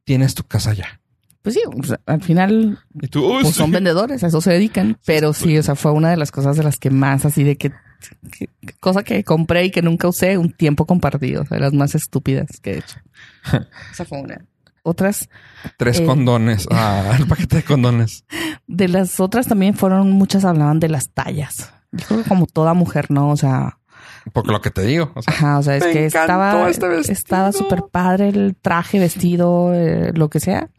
Tienes tu casa ya. Pues sí, o sea, al final Y tú, "Uy, pues son sí". vendedores, a eso se dedican. Pero sí, o sea, fue una de las cosas de las que más así de que, que- cosa que compré y que nunca usé, un tiempo compartido, o sea, las más estúpidas que he hecho. Esa fue una. Otras, Tres eh. condones. Ah, el paquete de condones. de las otras también fueron, muchas hablaban de las tallas. Yo creo que como toda mujer, ¿no? O sea, Porque lo que te digo. O sea, ajá, o sea, es que estaba, este estaba súper padre el traje, vestido, eh, lo que sea.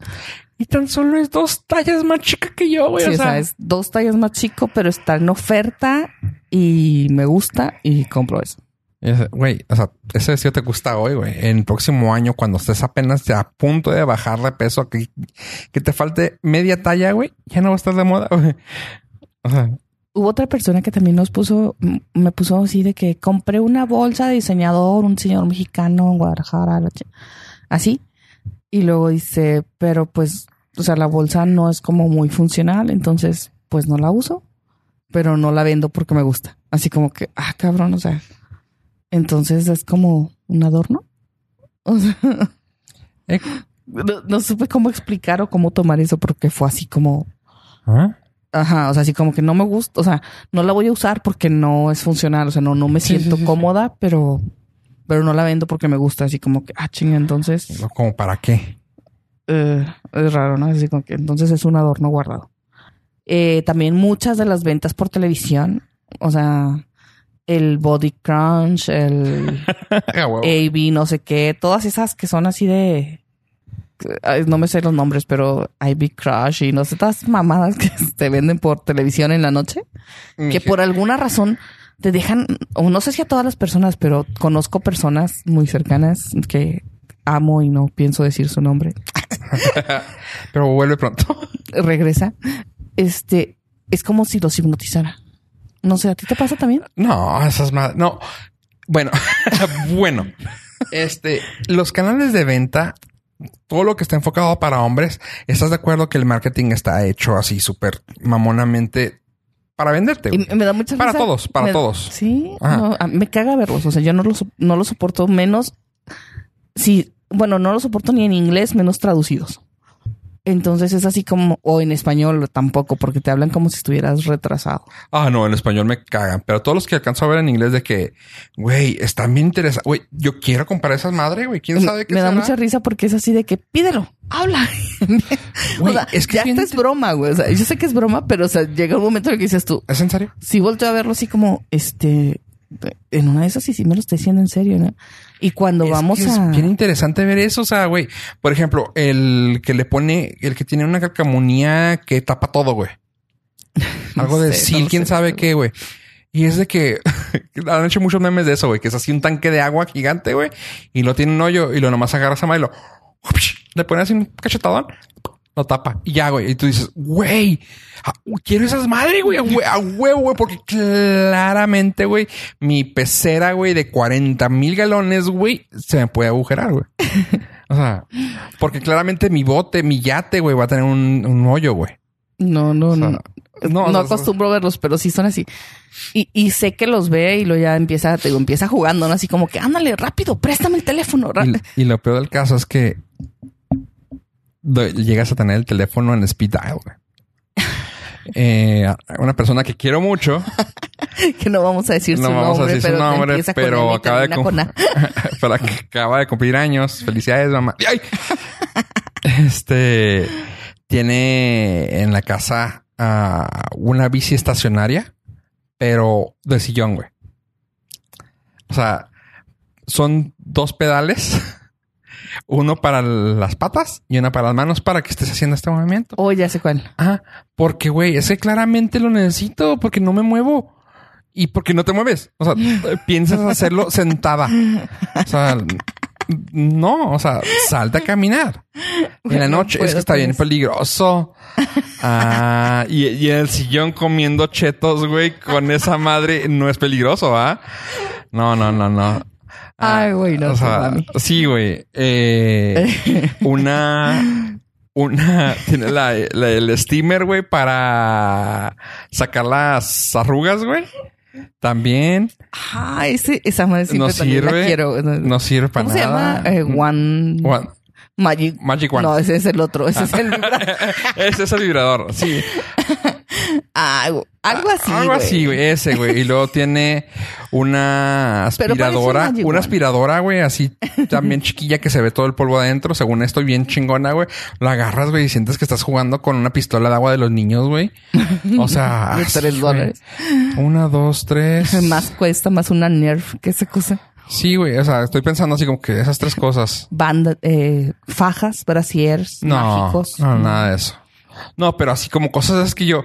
y tan solo es dos tallas más chica que yo, güey. Sí, o sea, es dos tallas más chico, pero está en oferta y me gusta y compro eso. Güey, o sea, ese vestido te gusta hoy, güey. En el próximo año, cuando estés apenas a punto de bajar de peso, que, que te falte media talla, güey, ya no va a estar de moda, güey. O sea, Hubo otra persona que también nos puso, me puso así de que compré una bolsa de diseñador, un señor mexicano en Guadalajara, así. Y luego dice, pero pues, o sea, la bolsa no es como muy funcional, entonces pues no la uso, pero no la vendo porque me gusta. Así como que, ah, cabrón, o sea, entonces es como un adorno. O sea, eh, no, no supe cómo explicar o cómo tomar eso porque fue así como, ¿ah? Ajá, o sea, así como que no me gusta, o sea, no la voy a usar porque no es funcional, o sea, no, no me siento sí, sí, cómoda, pero, pero no la vendo porque me gusta, así como que, ah, chinga, entonces, ¿Como para qué? eh, es raro, ¿no? Así como que entonces es un adorno guardado. Eh, también muchas de las ventas por televisión, o sea, el Body Crunch, el. AB, no sé qué, todas esas que son así de. No me sé los nombres, pero IB Crush y no sé, todas mamadas que te venden por televisión en la noche, que por alguna razón te dejan, o no sé si a todas las personas, pero conozco personas muy cercanas que amo y no pienso decir su nombre. Pero vuelve pronto. Regresa. Este es como si los hipnotizara. No sé, ¿a ti te pasa también? No, esas madres. No. Bueno, bueno. Este, los canales de venta, todo lo que está enfocado para hombres, ¿estás de acuerdo que el marketing está hecho así súper mamonamente para venderte? Y me da mucha Para risa. todos, para Me- todos. Sí, no, me caga verlos. O sea, yo no los no lo soporto menos. Sí, bueno, no lo soporto ni en inglés, menos traducidos. Entonces es así como, o en español tampoco, porque te hablan como si estuvieras retrasado. Ah, no, en español me cagan. Pero todos los que alcanzo a ver en inglés de que, güey, están bien interesados. Güey, yo quiero comprar esas madres, güey. ¿Quién sabe qué me da mucha risa porque es así de que pídelo, habla. O sea, es que ya esta es broma, güey. O sea, yo sé que es broma, pero o sea, llega un momento en el que dices tú, ¿Es en serio? si volteo a verlo así como, este, en una de esas sí, sí me lo estoy diciendo en serio, ¿no? Y cuando Es vamos que a... Es bien interesante ver eso. O sea, güey, por ejemplo, el que le pone, el que tiene una calcamonía que tapa todo, güey. No Algo de sé, sí, no lo quién sé, sabe qué, güey. Y es de que han hecho muchos memes de eso, güey, que es así un tanque de agua gigante, güey, y lo tiene un hoyo y lo nomás agarras a mano y lo le pones así un cachetadón, lo tapa y ya, güey. Y tú dices, güey, a- quiero esas madres, güey, a hue- a huevo, güey, porque claramente, güey, mi pecera, güey, de 40 mil galones, güey, se me puede agujerar, güey. O sea, porque claramente mi bote, mi yate, güey, va a tener un, un hoyo, güey. No, no, O sea, no. no, No, acostumbro a verlos, pero sí son así. Y, y sé que los ve y lo ya empieza, te digo, empieza jugando, ¿no? Así como que, ándale, rápido, préstame el teléfono. Y, y lo peor del caso es que llegas a tener el teléfono en speed dial. Eh, una persona que quiero mucho, que no vamos a decir no su vamos a nombre, decir su pero nombre, acaba de, pero acaba de cumplir años. Felicidades, mamá. ¡Ay! Este tiene en la casa una bici estacionaria, pero de sillón, güey. O sea, son dos pedales, uno para las patas y una para las manos para que estés haciendo este movimiento. Oh, ya sé cuál. Ah, porque güey, ese claramente lo necesito porque no me muevo y porque no te mueves. O sea, piensas hacerlo sentada. O sea, no, o sea, salta a caminar. En la No noche es puedo que está bien eso. peligroso. Ah, y, y en el sillón comiendo chetos, güey, con esa madre no es peligroso, ¿ah? No, no, no, no. Ah, Ay, güey, no o sea, mami. sí, güey. Eh, una, una, tiene la, la- el steamer, güey, para sacar las arrugas, güey. También Ah, ese, esa madre siempre no también la sirve. quiero. No sirve para ¿Cómo se nada. llama? Eh, One, One- Magic. Magic One. No, ese es el otro. Ese es el vibrador. Ese es el vibrador. Sí. Ah, algo así. Algo así, güey. Ese, güey. Y luego tiene una aspiradora. Una aspiradora, güey, así también chiquilla que se ve todo el polvo adentro. Según esto, bien chingona, güey. La agarras, güey, y sientes que estás jugando con una pistola de agua de los niños, güey. O sea, De así, tres dólares. Una, dos, tres. Más cuesta, más una Nerf que esa cosa. Sí, güey. O sea, estoy pensando así como que esas tres cosas. Banda, eh, fajas, brasiers, No, mágicos. no, nada de eso. No, pero así como cosas es que yo,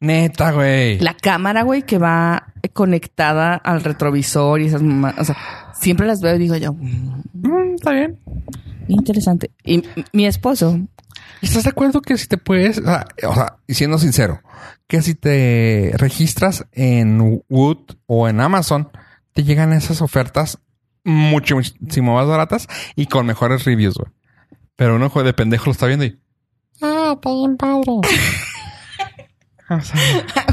neta, güey. La cámara, güey, que va conectada al retrovisor y esas mamá- O sea, siempre las veo y digo yo, "Mm, Mm, está bien. interesante. Y mi esposo, ¿Y ¿Estás de acuerdo que si te puedes, o sea, o sea, y siendo sincero, que si te registras en Wood o en Amazon, te llegan esas ofertas mucho, muchísimo más baratas y con mejores reviews, güey. Pero uno de pendejo lo está viendo y... Ah, está bien padre. o sea,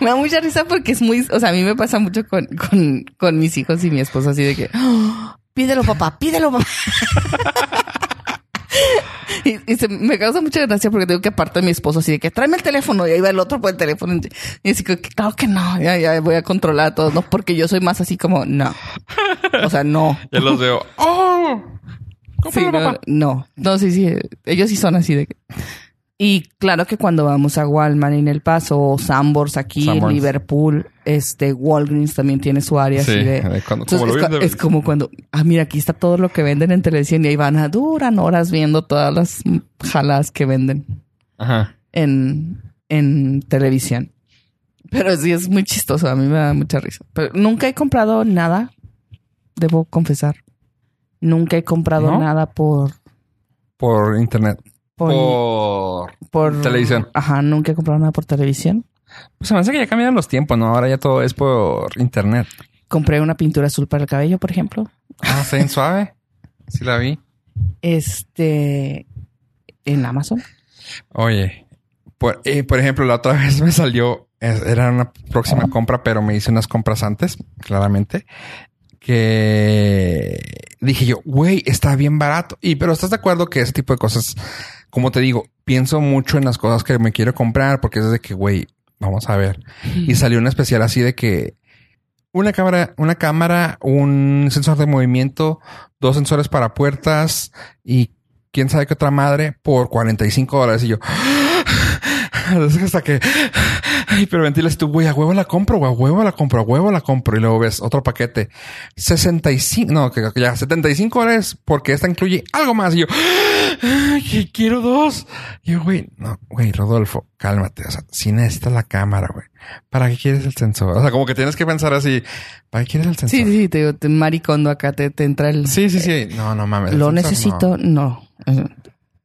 me da mucha risa porque es muy, o sea, a mí me pasa mucho con, con, con mis hijos y mi esposo así de que, "Oh, pídelo papá, pídelo papá. Y, y se- me causa mucha gracia porque tengo que aparte de mi esposo así de que tráeme el teléfono y ahí va el otro por el teléfono y así que claro que no, ya, ya voy a controlar a todos, no, porque yo soy más así como no, o sea, no. ya los veo. ¡Oh! Sí, no, papá. no, no, sí, sí, ellos sí son así de que... Y claro que cuando vamos a Walmart en El Paso o Sambors aquí en Liverpool, este Walgreens también tiene su área Sí, así de... de cuando- Entonces, como lo es, es como cuando, ah, mira, aquí está todo lo que venden en televisión y ahí van a duran horas viendo todas las jaladas que venden Ajá. en, en televisión. Pero sí es muy chistoso, a mí me da mucha risa. Pero nunca he comprado nada, debo confesar. Nunca he comprado ¿No? nada por, Por internet. Por, televisión. Ajá, nunca he comprado nada por televisión. Pues se me hace que ya cambiaron los tiempos, ¿no? Ahora ya todo es por internet. Compré una pintura azul para el cabello, por ejemplo. Ah, está bien suave. Sí la vi. Este en Amazon. Oye, por, eh, por ejemplo, la otra vez me salió, era una próxima compra, pero me hice unas compras antes, claramente, que dije yo, güey, está bien barato. Y pero estás de acuerdo que ese tipo de cosas, como te digo, pienso mucho en las cosas que me quiero comprar porque es de que, güey, vamos a ver. Y salió una especial así de que una cámara, una cámara, un sensor de movimiento, dos sensores para puertas y quién sabe qué otra madre por 45 dólares. Y yo, hasta que hiperventilas y tú, güey, a huevo la compro, güey, a huevo la compro, a huevo la compro. Y luego ves otro paquete. 65, no, que ya 75 dólares porque esta incluye algo más. Y yo, "Ay, que quiero dos. Y yo, güey, no, güey, Rodolfo, cálmate. O sea, si necesitas la cámara, güey. ¿Para qué quieres el sensor? O sea, como que tienes que pensar así, ¿para qué quieres el sensor? Sí, sí, te digo, te maricondo acá, te, te entra el... sí, sí. sí. No, no mames. Lo necesito, no.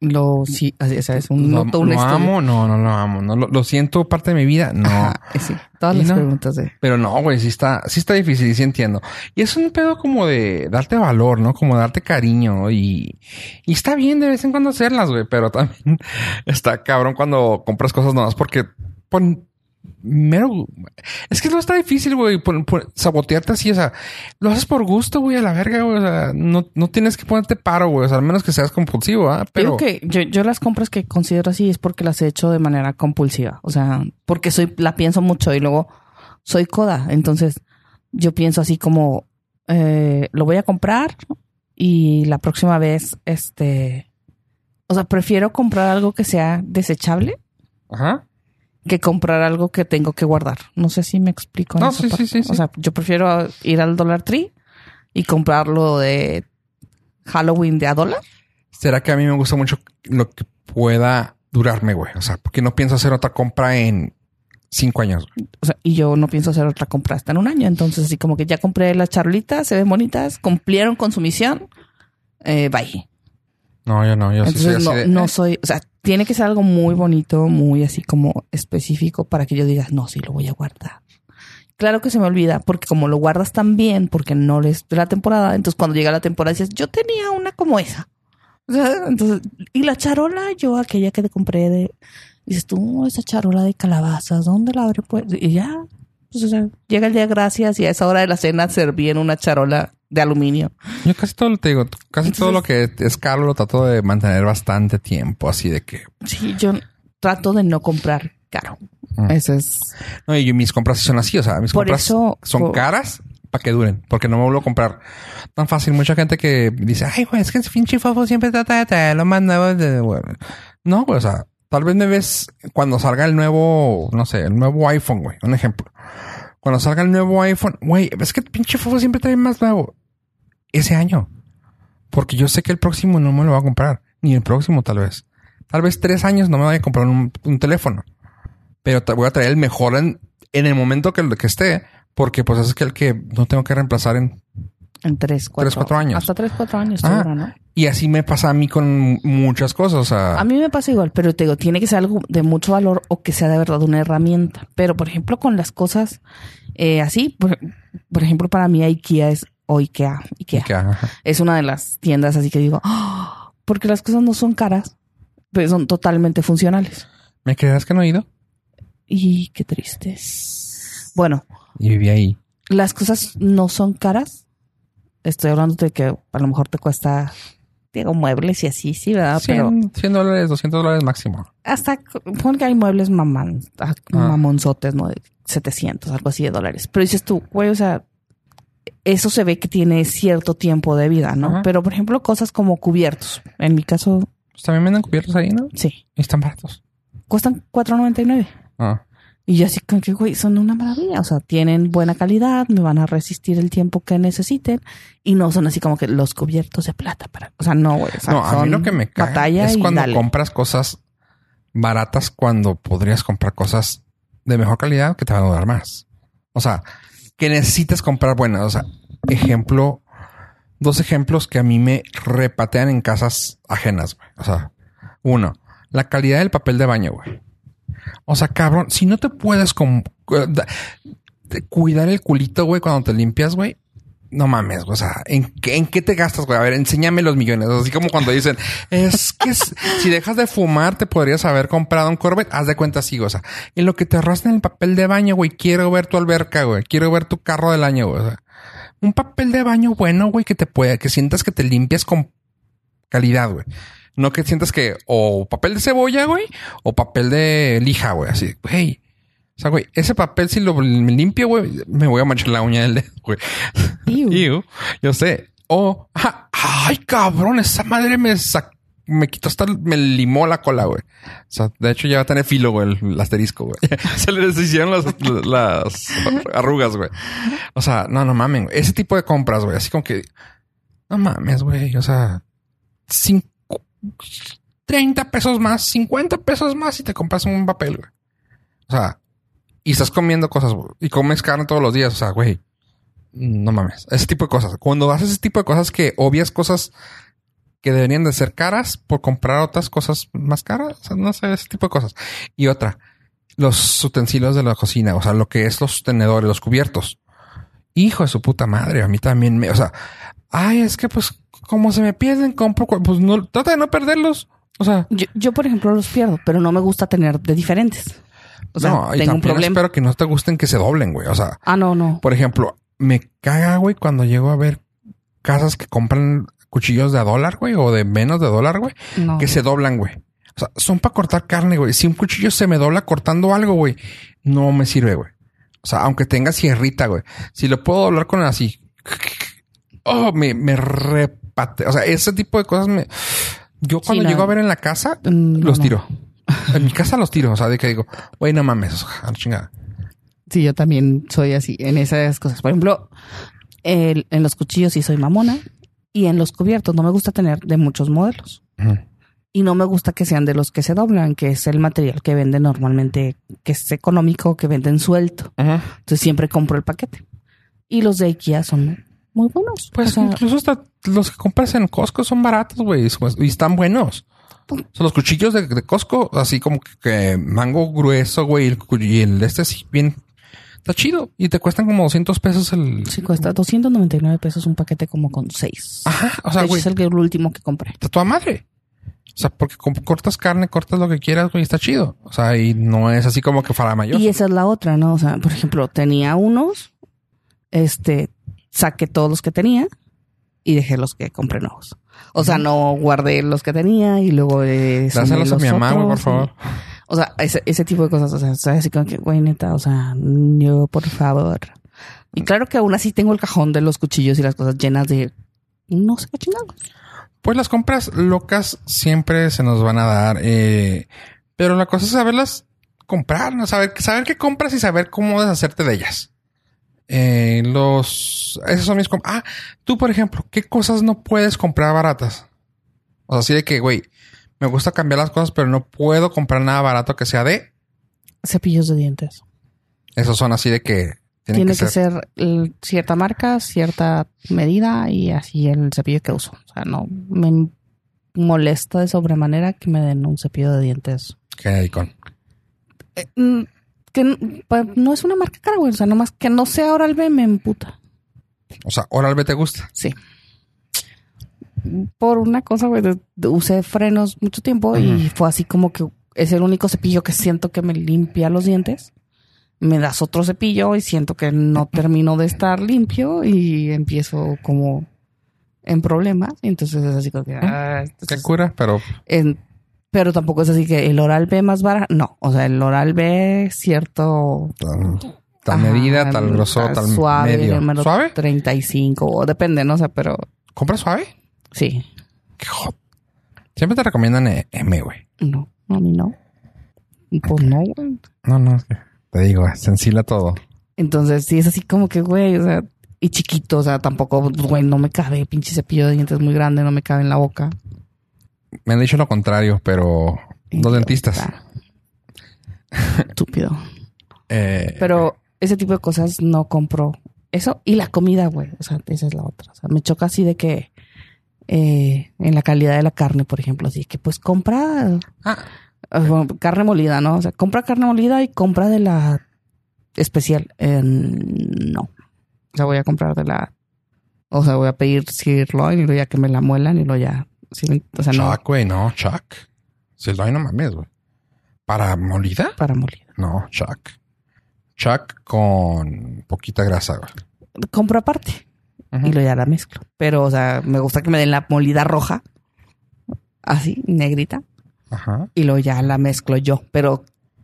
Lo, sí, o sea, es un, No, no, todo un lo amo, no, no lo amo. No, lo, lo siento parte de mi vida, no. Ajá, eh, sí, todas ¿Y las no? preguntas de... Pero no, güey, sí está, sí está difícil y sí entiendo. Y es un pedo como de darte valor, ¿no? Como darte cariño y, y está bien de vez en cuando hacerlas, güey, pero también está cabrón cuando compras cosas nuevas porque pon mero, es que no está difícil, güey, sabotearte así, o sea, lo haces por gusto, güey, a la verga, güey, o sea, no, no tienes que ponerte paro, güey, o sea, al menos que seas compulsivo, ¿ah? Pero Digo que yo, yo las compras que considero así es porque las he hecho de manera compulsiva. O sea, porque soy, la pienso mucho y luego soy coda. Entonces, yo pienso así como eh, lo voy a comprar y la próxima vez, este, o sea, prefiero comprar algo que sea desechable ajá. Que comprar algo que tengo que guardar. No sé si me explico. en No, esa sí, parte. sí, sí, sí. O sea, yo prefiero ir al Dollar Tree y comprarlo de Halloween de a dólar. será que a mí me gusta mucho lo que pueda durarme, güey, o sea, porque no pienso hacer otra compra en cinco años. O sea, y yo no pienso hacer otra compra hasta en un año. Entonces, así como que ya compré las charolitas, se ven bonitas, cumplieron con su misión. Eh, bye. No, yo no, yo sí soy Entonces, así no, de, no eh, soy, o sea, tiene que ser algo muy bonito, muy así como específico para que yo diga, no, sí lo voy a guardar. Claro que se me olvida, porque como lo guardas tan bien, porque no les de la temporada, entonces cuando llega la temporada dices, yo tenía una como esa. O sea, entonces, y la charola, yo aquella que te compré de, dices tú, esa charola de calabazas, ¿dónde la habré puesto? Y ya, pues, o sea, llega el día gracias y a esa hora de la cena serví en una charola de aluminio. Yo casi todo lo te digo, casi todo lo que es caro lo trato de mantener bastante tiempo, así de que Sí, yo trato de no comprar caro. Mm. Eso es. no, y mis compras son así, o sea, mis Por compras eso- son por- caras para que duren, porque no me vuelvo a comprar tan fácil. Mucha gente que dice, ay, güey, es que ese pinche fofo siempre trata de traer lo más nuevo de... güey". No, güey, o sea, tal vez me ves cuando salga el nuevo, no sé, el nuevo iPhone, güey, un ejemplo. Cuando salga el nuevo iPhone, güey, es que pinche fofo siempre trae más nuevo. Ese año. Porque yo sé que el próximo no me lo va a comprar. Ni el próximo, tal vez. Tal vez tres años no me vaya a comprar un, teléfono. Pero voy a traer el mejor en, en el momento que, que esté. Porque pues es que el que no tengo que reemplazar en... En tres, cuatro, Tres, cuatro años. Hasta tres, cuatro años, Ah. seguro, ¿no? Y así me pasa a mí con muchas cosas. O sea, A mí me pasa igual, pero te digo, tiene que ser algo de mucho valor o que sea de verdad una herramienta. Pero, por ejemplo, con las cosas eh, así, por, por ejemplo, para mí IKEA es, o IKEA, IKEA, ajá. es una de las tiendas así que digo, "Ah", porque las cosas no son caras, pero son totalmente funcionales. ¿me creerás que no he ido? Y qué tristes. Bueno, Y viví ahí. las cosas no son caras. Estoy hablando de que a lo mejor te cuesta, digo, muebles y así, sí, ¿verdad? 100, Pero 100 dólares, 200 dólares máximo. hasta, pon que hay muebles mamán, ah, Ah. mamonzotes, ¿no? De 700, algo así de dólares. Pero dices tú, güey, o sea, eso se ve que tiene cierto tiempo de vida, ¿no? Ajá. Pero, por ejemplo, cosas como cubiertos. En mi caso, también venden cubiertos ahí, ¿no? sí. Y están baratos. Cuestan $4.99. Ah. Y yo así como que, güey, son una maravilla. O sea, tienen buena calidad, me van a resistir el tiempo que necesiten. Y no son así como que los cubiertos de plata para... O sea, no, güey. O sea, no, a mí lo que me batalla es cuando dale. compras cosas baratas cuando podrías comprar cosas de mejor calidad que te van a durar más. O sea, que necesitas comprar buenas. O sea, ejemplo, dos ejemplos que a mí me repatean en casas ajenas, güey. O sea, uno, la calidad del papel de baño, güey. O sea, cabrón, si no te puedes de- cuidar el culito, güey, cuando te limpias, güey. No mames, o sea, ¿en qué, ¿en qué te gastas, güey? A ver, enséñame los millones. Así como cuando dicen, es que si dejas de fumar, te podrías haber comprado un Corvette. Haz de cuenta así, o sea, en lo que te arrastran el papel de baño, güey. Quiero ver tu alberca, güey. Quiero ver tu carro del año, güey. o sea, un papel de baño bueno, güey, que te pueda, que sientas que te limpias con calidad, güey. No que sientas que o papel de cebolla, güey, o papel de lija, güey. Así, güey. O sea, güey, ese papel si lo limpio, güey, me voy a manchar la uña del dedo, güey. Iu. Yo sé. O, ay, cabrón, esa madre me, sa- me quitó hasta, me limó la cola, güey. O sea, de hecho ya va a tener filo, güey, el, el asterisco, güey. Se le deshicieron las, las arrugas, güey. O sea, no, no mamen, güey. Ese tipo de compras, güey. Así como que, no mames, güey. O sea, cinco, 30 pesos más, 50 pesos más y te compras un papel, güey. O sea, y estás comiendo cosas, y comes carne todos los días. O sea, güey, no mames. Ese tipo de cosas. Cuando haces ese tipo de cosas que obvias cosas que deberían de ser caras por comprar otras cosas más caras. O sea, no sé, ese tipo de cosas. Y otra, los utensilios de la cocina, o sea, lo que es los tenedores, los cubiertos. Hijo de su puta madre, a mí también me, o sea, ay, es que pues como se me pierden, compro, pues no, trata de no perderlos. O sea, Yo, yo, por ejemplo, los pierdo, pero no me gusta tener de diferentes. O sea, no, y tengo un problema. espero que no te gusten que se doblen, güey. O sea, Ah, no, no. por ejemplo, me caga, güey, cuando llego a ver casas que compran cuchillos de a dólar, güey, o de menos de dólar, güey, no. que se doblan, güey. O sea, son para cortar carne, güey. Si un cuchillo se me dobla cortando algo, güey, no me sirve, güey. O sea, aunque tenga sierrita, güey. Si lo puedo doblar con así. Oh, me, me repate. O sea, ese tipo de cosas me. Yo cuando no. llego a ver en la casa, Mm, no, los no. tiro. En mi casa los tiro. O sea, de que digo, güey, no mames. Chingada. Sí, yo también soy así en esas cosas. Por ejemplo, el- en los cuchillos sí soy mamona y en los cubiertos no me gusta tener de muchos modelos. Y no me gusta que sean de los que se doblan, que es el material que venden normalmente, que es económico, que venden suelto. Entonces siempre compro el paquete. Y los de IKEA son muy buenos. Pues O sea, incluso hasta los que compras en Costco son baratos, güey, y están buenos. O sea, los cuchillos de, de Costco, así como que, que mango grueso, güey, y el, este sí, bien, está chido. Y te cuestan como 200 pesos el... sí cuesta 299 pesos un paquete como con seis. Ajá, o sea, güey, es el, el último que compré. está toda madre. O sea, porque cortas carne, cortas lo que quieras, güey, está chido. O sea, y no es así como que para mayor. Y esa es la otra, ¿no? O sea, por ejemplo, tenía unos, este, saqué todos los que tenía y dejé los que compré nuevos. O sea, no guardé los que tenía y luego eh, Dáselos a mi mamá, güey, por y- favor. O sea, ese, ese tipo de cosas, o sea, ¿sabes? así como que, güey, neta, o sea, yo, por favor. Y claro que aún así tengo el cajón de los cuchillos y las cosas llenas de, no sé qué chingados. Pues las compras locas siempre se nos van a dar. eh, pero la cosa es saberlas comprar, ¿no? Saber, saber qué compras y saber cómo deshacerte de ellas. Eh, los... Esos son mis... Ah, tú, por ejemplo, ¿qué cosas no puedes comprar baratas? O sea, así de que, güey, me gusta cambiar las cosas, pero no puedo comprar nada barato que sea de... Cepillos de dientes. Esos son así de que... Tiene que, que ser... ser cierta marca, cierta medida y así el cepillo que uso. O sea, no me molesta de sobremanera que me den un cepillo de dientes. con... Eh, mm, que pa- no es una marca cara, güey. O sea, nomás que no sea Oral B me emputa. O sea, Oral B te gusta. Sí. Por una cosa, güey, usé frenos mucho tiempo y fue así como que es el único cepillo que siento que me limpia los dientes. Me das otro cepillo y siento que no termino de estar limpio y empiezo como en problemas. Y entonces es así como que... ah, Qué cura, pero... en- pero tampoco es así que el oral B más barato. No, o sea, el oral B cierto... Tal, tal ajá, medida, tal grosor, tal suave, medio. número ¿Suave? 35, o depende, ¿no? O sea, pero ¿Compras suave? sí. Qué hot. Siempre te recomiendan eh, M, güey. No, a mí no. Pues no, güey. No, no, es que te digo, se ensila todo. Entonces, sí, es así como que, güey, o sea, y chiquito, o sea, tampoco, güey, no me cabe, pinche cepillo de dientes muy grande, no me cabe en la boca. Me han dicho lo contrario, pero los dentistas. Estúpido. Eh, Pero ese tipo de cosas no compro. Eso y la comida, güey. O sea, esa es la otra. O sea, me choca así de que eh, en la calidad de la carne, por ejemplo, así que pues compra ah, ah, bueno, carne molida, ¿no? O sea, compra carne molida y compra de la especial. Eh, no. O sea, voy a comprar de la. O sea, voy a pedir sirloin y luego ya que me la muelan y luego ya. Sí, o sea, no Chuck, güey, no, Chuck. Si lo hay, no mames, güey. ¿Para molida? para molida. No, Chuck. Chuck con poquita grasa, güey. Compro aparte. Y luego ya la mezclo. Pero, o sea, me gusta que me den la molida roja, así, negrita, Ajá. y luego ya la mezclo yo. Pero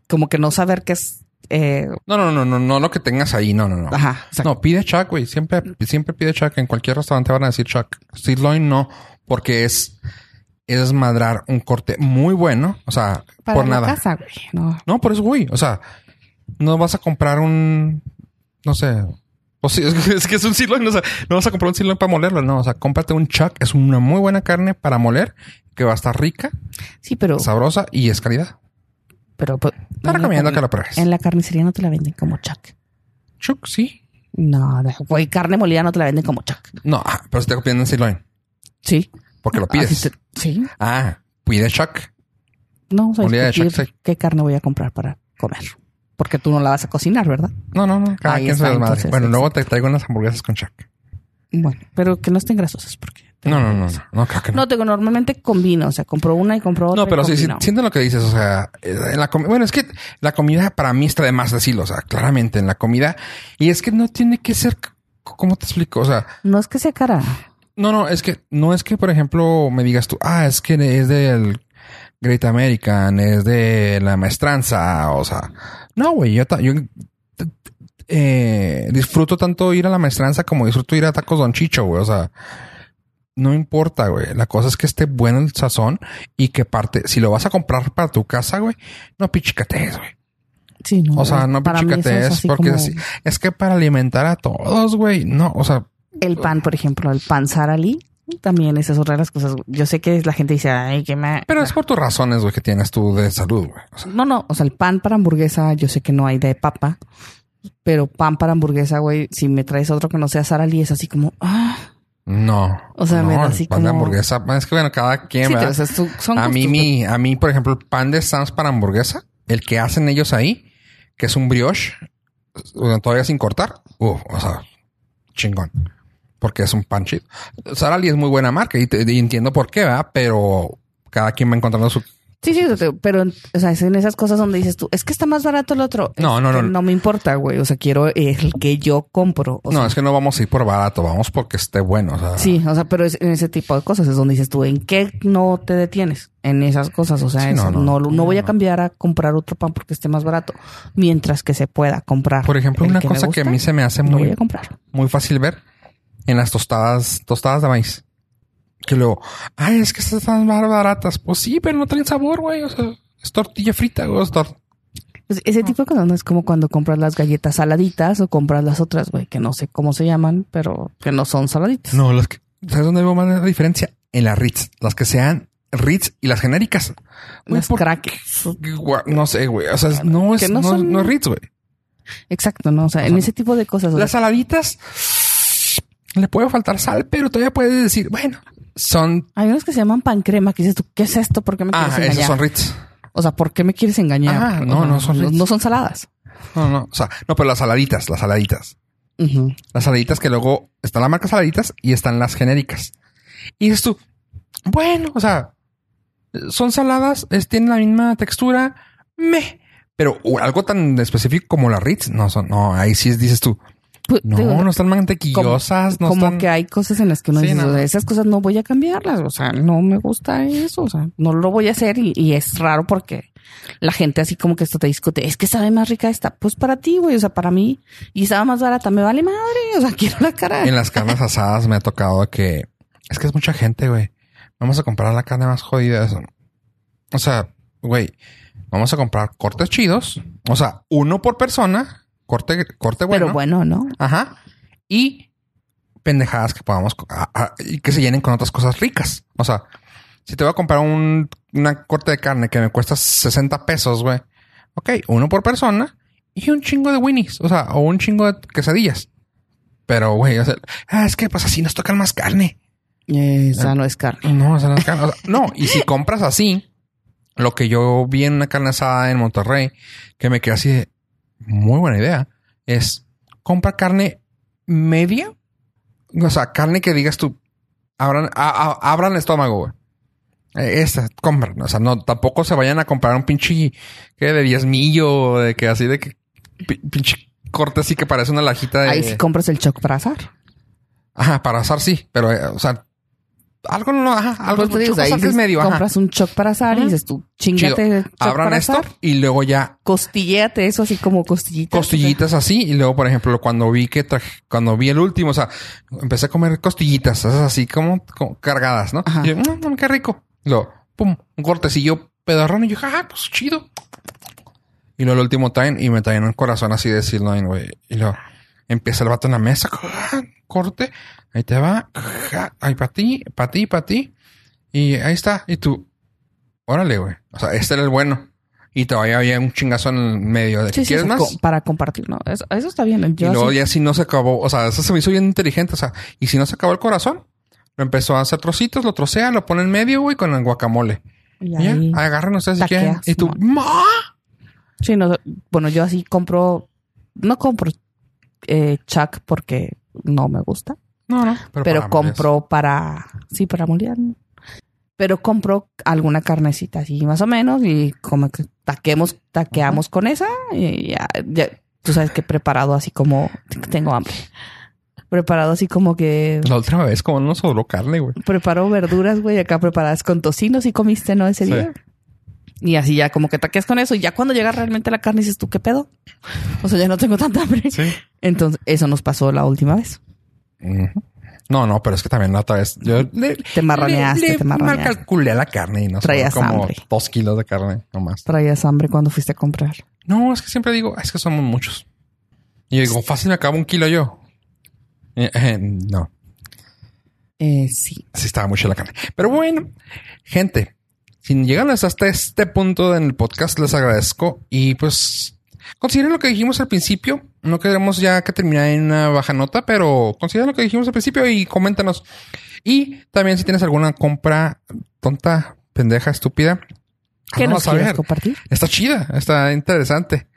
como que no saber qué es. Eh, No, no, no, no, no lo que tengas ahí, no, no, no. ajá, o sea, No, pide Chuck, güey. Siempre, siempre pide Chuck. En cualquier restaurante van a decir Chuck. Sirloin no, porque es es desmadrar un corte muy bueno. O sea, Para por la nada. casa, güey. No. No, por eso, güey. O sea, no vas a comprar un, no sé. Sí, es que es, que es un sirloin. O sea, no vas a comprar un sirloin para molerlo. No, o sea, cómprate un chuck. Es una muy buena carne para moler que va a estar rica, Sí, pero... sabrosa y es calidad. Pero pues, Te en recomiendo que lo pruebes. En la carnicería no te la venden como chuck. Chuck, sí. No, güey, carne molida no te la venden como chuck. No, ah, pero si te pidiendo sirloin. Sí. Porque lo Así pides. te- sí. Ah, pide chuck. No vamos a Molida de discutir chuck, sí. qué carne voy a comprar para comer. Porque tú no la vas a cocinar, ¿verdad? No, no, no. Cada Ahí quien se desmadre. Bueno, luego te traigo unas hamburguesas con chuck. Bueno, pero que no estén grasosas porque... No, no, no, no, no, creo que no. No, te digo, normalmente combino. O sea, compro una y compro otra. No, pero sí, sí, siento lo que dices. O sea, eh, en la comida, bueno, es que la comida para mí está de más decirlo. O sea, claramente en la comida. Y es que no tiene que ser, ¿cómo te explico? O sea, No es que sea cara. no, no, es que no es que, por ejemplo, me digas tú, ah, es que es del Great American, es de la maestranza. O sea, no, güey, yo, yo eh, disfruto tanto ir a la maestranza como disfruto ir a tacos Don Chicho, güey. O sea, no importa, güey. La cosa es que esté bueno el sazón y que parte, si lo vas a comprar para tu casa, güey, no pichicatees, güey. Sí, no. O sea, no es pichicatees así porque como es, es que para alimentar a todos, güey, no, o sea, El pan, por ejemplo, el pan sarali. También esa es otra de las cosas. Yo sé que la gente dice, ay, que me... pero es por tus razones, güey, que tienes tú de salud, güey. O sea, No, no, o sea, el pan para hamburguesa, yo sé que no hay de papa, pero pan para hamburguesa, güey, si me traes otro que no sea sarali, es así como, ah, no. O sea, no, me da así pan de hamburguesa, es que bueno, cada quien, sí, ¿verdad? o sea, su- son a mí, mi, a mí, por ejemplo, el pan de Sam's para hamburguesa, el que hacen ellos ahí, que es un brioche, todavía sin cortar, uf, o sea, chingón. Porque es un pan chido. Sara Lee es muy buena marca y, te- y entiendo por qué, ¿verdad? Pero cada quien va encontrando su... Sí, sí, pero, o sea, es en esas cosas donde dices tú, es que está más barato el otro. No, Es no, no. No me importa, güey. O sea, quiero el que yo compro. O no, sea, es que no vamos a ir por barato, vamos porque esté bueno. O sea, Sí, o sea, pero es en ese tipo de cosas es donde dices tú, ¿en qué no te detienes? En esas cosas, o sea, Sí, eso, no, no, no. no, voy a cambiar a comprar otro pan porque esté más barato, mientras que se pueda comprar. Por ejemplo, el una que cosa que a mí se me hace muy, voy a comprar. muy fácil ver en las tostadas, tostadas de maíz. Que luego, ay, es que estas están más baratas. Pues sí, pero no traen sabor, güey. O sea, es tortilla frita, güey. es tor- Pues ese tipo de cosas no es como cuando compras las galletas saladitas o compras las otras, güey, que no sé cómo se llaman, pero que no son saladitas. No, las que, ¿sabes dónde veo más la diferencia? En las Ritz. Las que sean Ritz y las genéricas. Güey, Las ¿por crackers. No sé, güey. O sea, no es, no, no son- no es Ritz, güey. Exacto, ¿no? O sea, O en ese tipo de cosas. Las saladitas le puede faltar sal, pero todavía puedes decir, bueno, son. hay unos que se llaman pan crema, que dices tú, ¿qué es esto? ¿Por qué me quieres Ah, engañar? esos son Ritz. O sea, ¿por qué me quieres engañar? O no, no son Ritz. no son saladas. No, no. O sea, no, pero las saladitas, las saladitas. Las saladitas que luego está la marca saladitas y están las genéricas. Y dices tú, bueno, o sea, son saladas, es- tienen la misma textura, me. Pero algo tan específico como las Ritz, no son, no, ahí sí dices tú, Pues, no, digo, no están mantequillosas, no como están. que hay cosas en las que uno Sí, dice, no. "O sea, esas cosas no voy a cambiarlas, o sea, no me gusta eso, o sea, no lo voy a hacer y, y es raro porque la gente así como que esto te discute, es que sabe más rica esta, pues para ti, güey, o sea, para mí, y sabe más barata, me vale madre, o sea, quiero la cara. En las carnes asadas me ha tocado que es que es mucha gente, güey. Vamos a comprar la carne más jodida. Eso. O sea, güey, vamos a comprar cortes chidos. O sea, uno por persona, corte, corte bueno. Pero bueno, ¿no? Ajá. Y pendejadas que podamos co- a- a- y que se llenen con otras cosas ricas. O sea, si te voy a comprar un, una corte de carne que me cuesta 60 pesos, güey. Ok, uno por persona y un chingo de winnies. O sea, o un chingo de quesadillas. Pero, güey, o sea, ah, es que pues así nos tocan más carne. Esa no es carne. No, o sea, no es carne. O sea, no, y si compras así, lo que yo vi en una carne asada en Monterrey, que me quedé así de muy buena idea, es compra carne media. O sea, carne que digas tú, abran, a- a- abran el estómago, güey. Eh, Esta, compran. O sea, no, tampoco se vayan a comprar un pinche que de diezmillo, de que así de que pi- pinche corte así que parece una lajita de. Ahí sí compras el choc para asar. Ajá, para asar sí, pero, eh, o sea, algo no, ajá, algo Pues te digo, ahí dices, medio, ajá. compras un choc para asar y dices tú, chingate choc Abran para esto y luego ya Costillate eso así como costillitas. costillitas así y luego, por ejemplo, cuando vi que traje, cuando vi el último, o sea, empecé a comer costillitas, esas así como, como cargadas, ¿no? Ajá. Y yo, "Mm, mm, qué rico. Lo, pum, un cortecillo pedorrón. Y yo, ah, pues chido. Y luego el último traen y me traen un corazón así de sirloin, güey. Y luego empieza el vato en la mesa, corte, ahí te va, ah, ahí para ti, para ti, para ti. Y ahí está. Y tú, órale, güey. O sea, este era el bueno. Y todavía había un chingazo en el medio de Sí, sí, ¿Quieres sea, más? co- para compartir, ¿no? Eso, eso está bien. Yo y luego así- ya si no se acabó, o sea, eso se me hizo bien inteligente, o sea, y si no se acabó el corazón, lo empezó a hacer trocitos, lo trocea, lo pone en medio, güey, con el guacamole. y ya, agarran ustedes si quieren. Y tú, ¿no? ¡ma! Sí, no, bueno, yo así compro, no compro eh, Chuck porque no me gusta, No, no. pero, para compro para, sí, para molear. Pero compro alguna carnecita así más o menos y como que taquemos, taqueamos con esa y ya, ya, tú sabes que preparado así como, tengo hambre. Preparado así como que La última vez como no nos sobró carne, güey. preparo verduras, güey, acá preparadas con tocino, si comiste, ¿no? Ese Sí. día. Y así ya como que taqueas con eso y ya cuando llega realmente la carne dices tú, ¿qué pedo? O sea, ya no tengo tanta hambre. Sí. Entonces, eso nos pasó la última vez. Ujú. No, no, pero es que también la otra vez yo le, Te le- le te marraneaste. mal calculé la carne y no Traías como hambre. dos kilos de carne nomás. Traías hambre cuando fuiste a comprar. No, es que siempre digo, es que somos muchos. Y yo digo, fácil me acabo un kilo yo. Eh, eh, no, Eh, sí. sí estaba mucho la carne. Pero bueno, gente, si llegan hasta este punto en el podcast, les agradezco. Y pues, consideren lo que dijimos al principio. No queremos ya que termine en una baja nota, pero consideren lo que dijimos al principio y coméntanos. Y también si tienes alguna compra tonta, pendeja, estúpida. ¿Qué nos quieres compartir? Está chida, está interesante.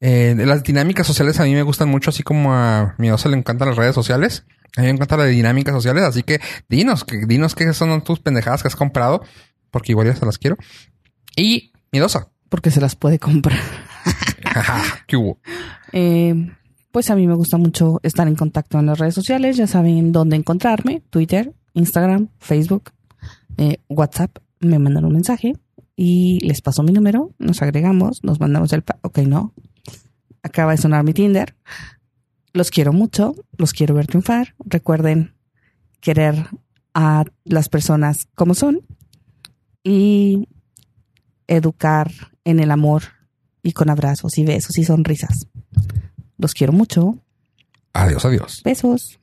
Eh, las dinámicas sociales a mí me gustan mucho, así como a mi oso le encantan las redes sociales. A mí me encantan las dinámicas sociales, así que dinos, que, dinos qué son tus pendejadas que has comprado, porque igual ya se las quiero. Y miedosa. Porque se las puede comprar. ¿Qué hubo? Eh, pues a mí me gusta mucho estar en contacto en las redes sociales. Ya saben dónde encontrarme. Twitter, Instagram, Facebook, eh, WhatsApp. Me mandan un mensaje y les paso mi número. Nos agregamos, nos mandamos el... ok, no. Acaba de sonar mi Tinder. Los quiero mucho. Los quiero ver triunfar. Recuerden querer a las personas como son y educar en el amor y con abrazos y besos y sonrisas. Los quiero mucho. Adiós, adiós. Besos.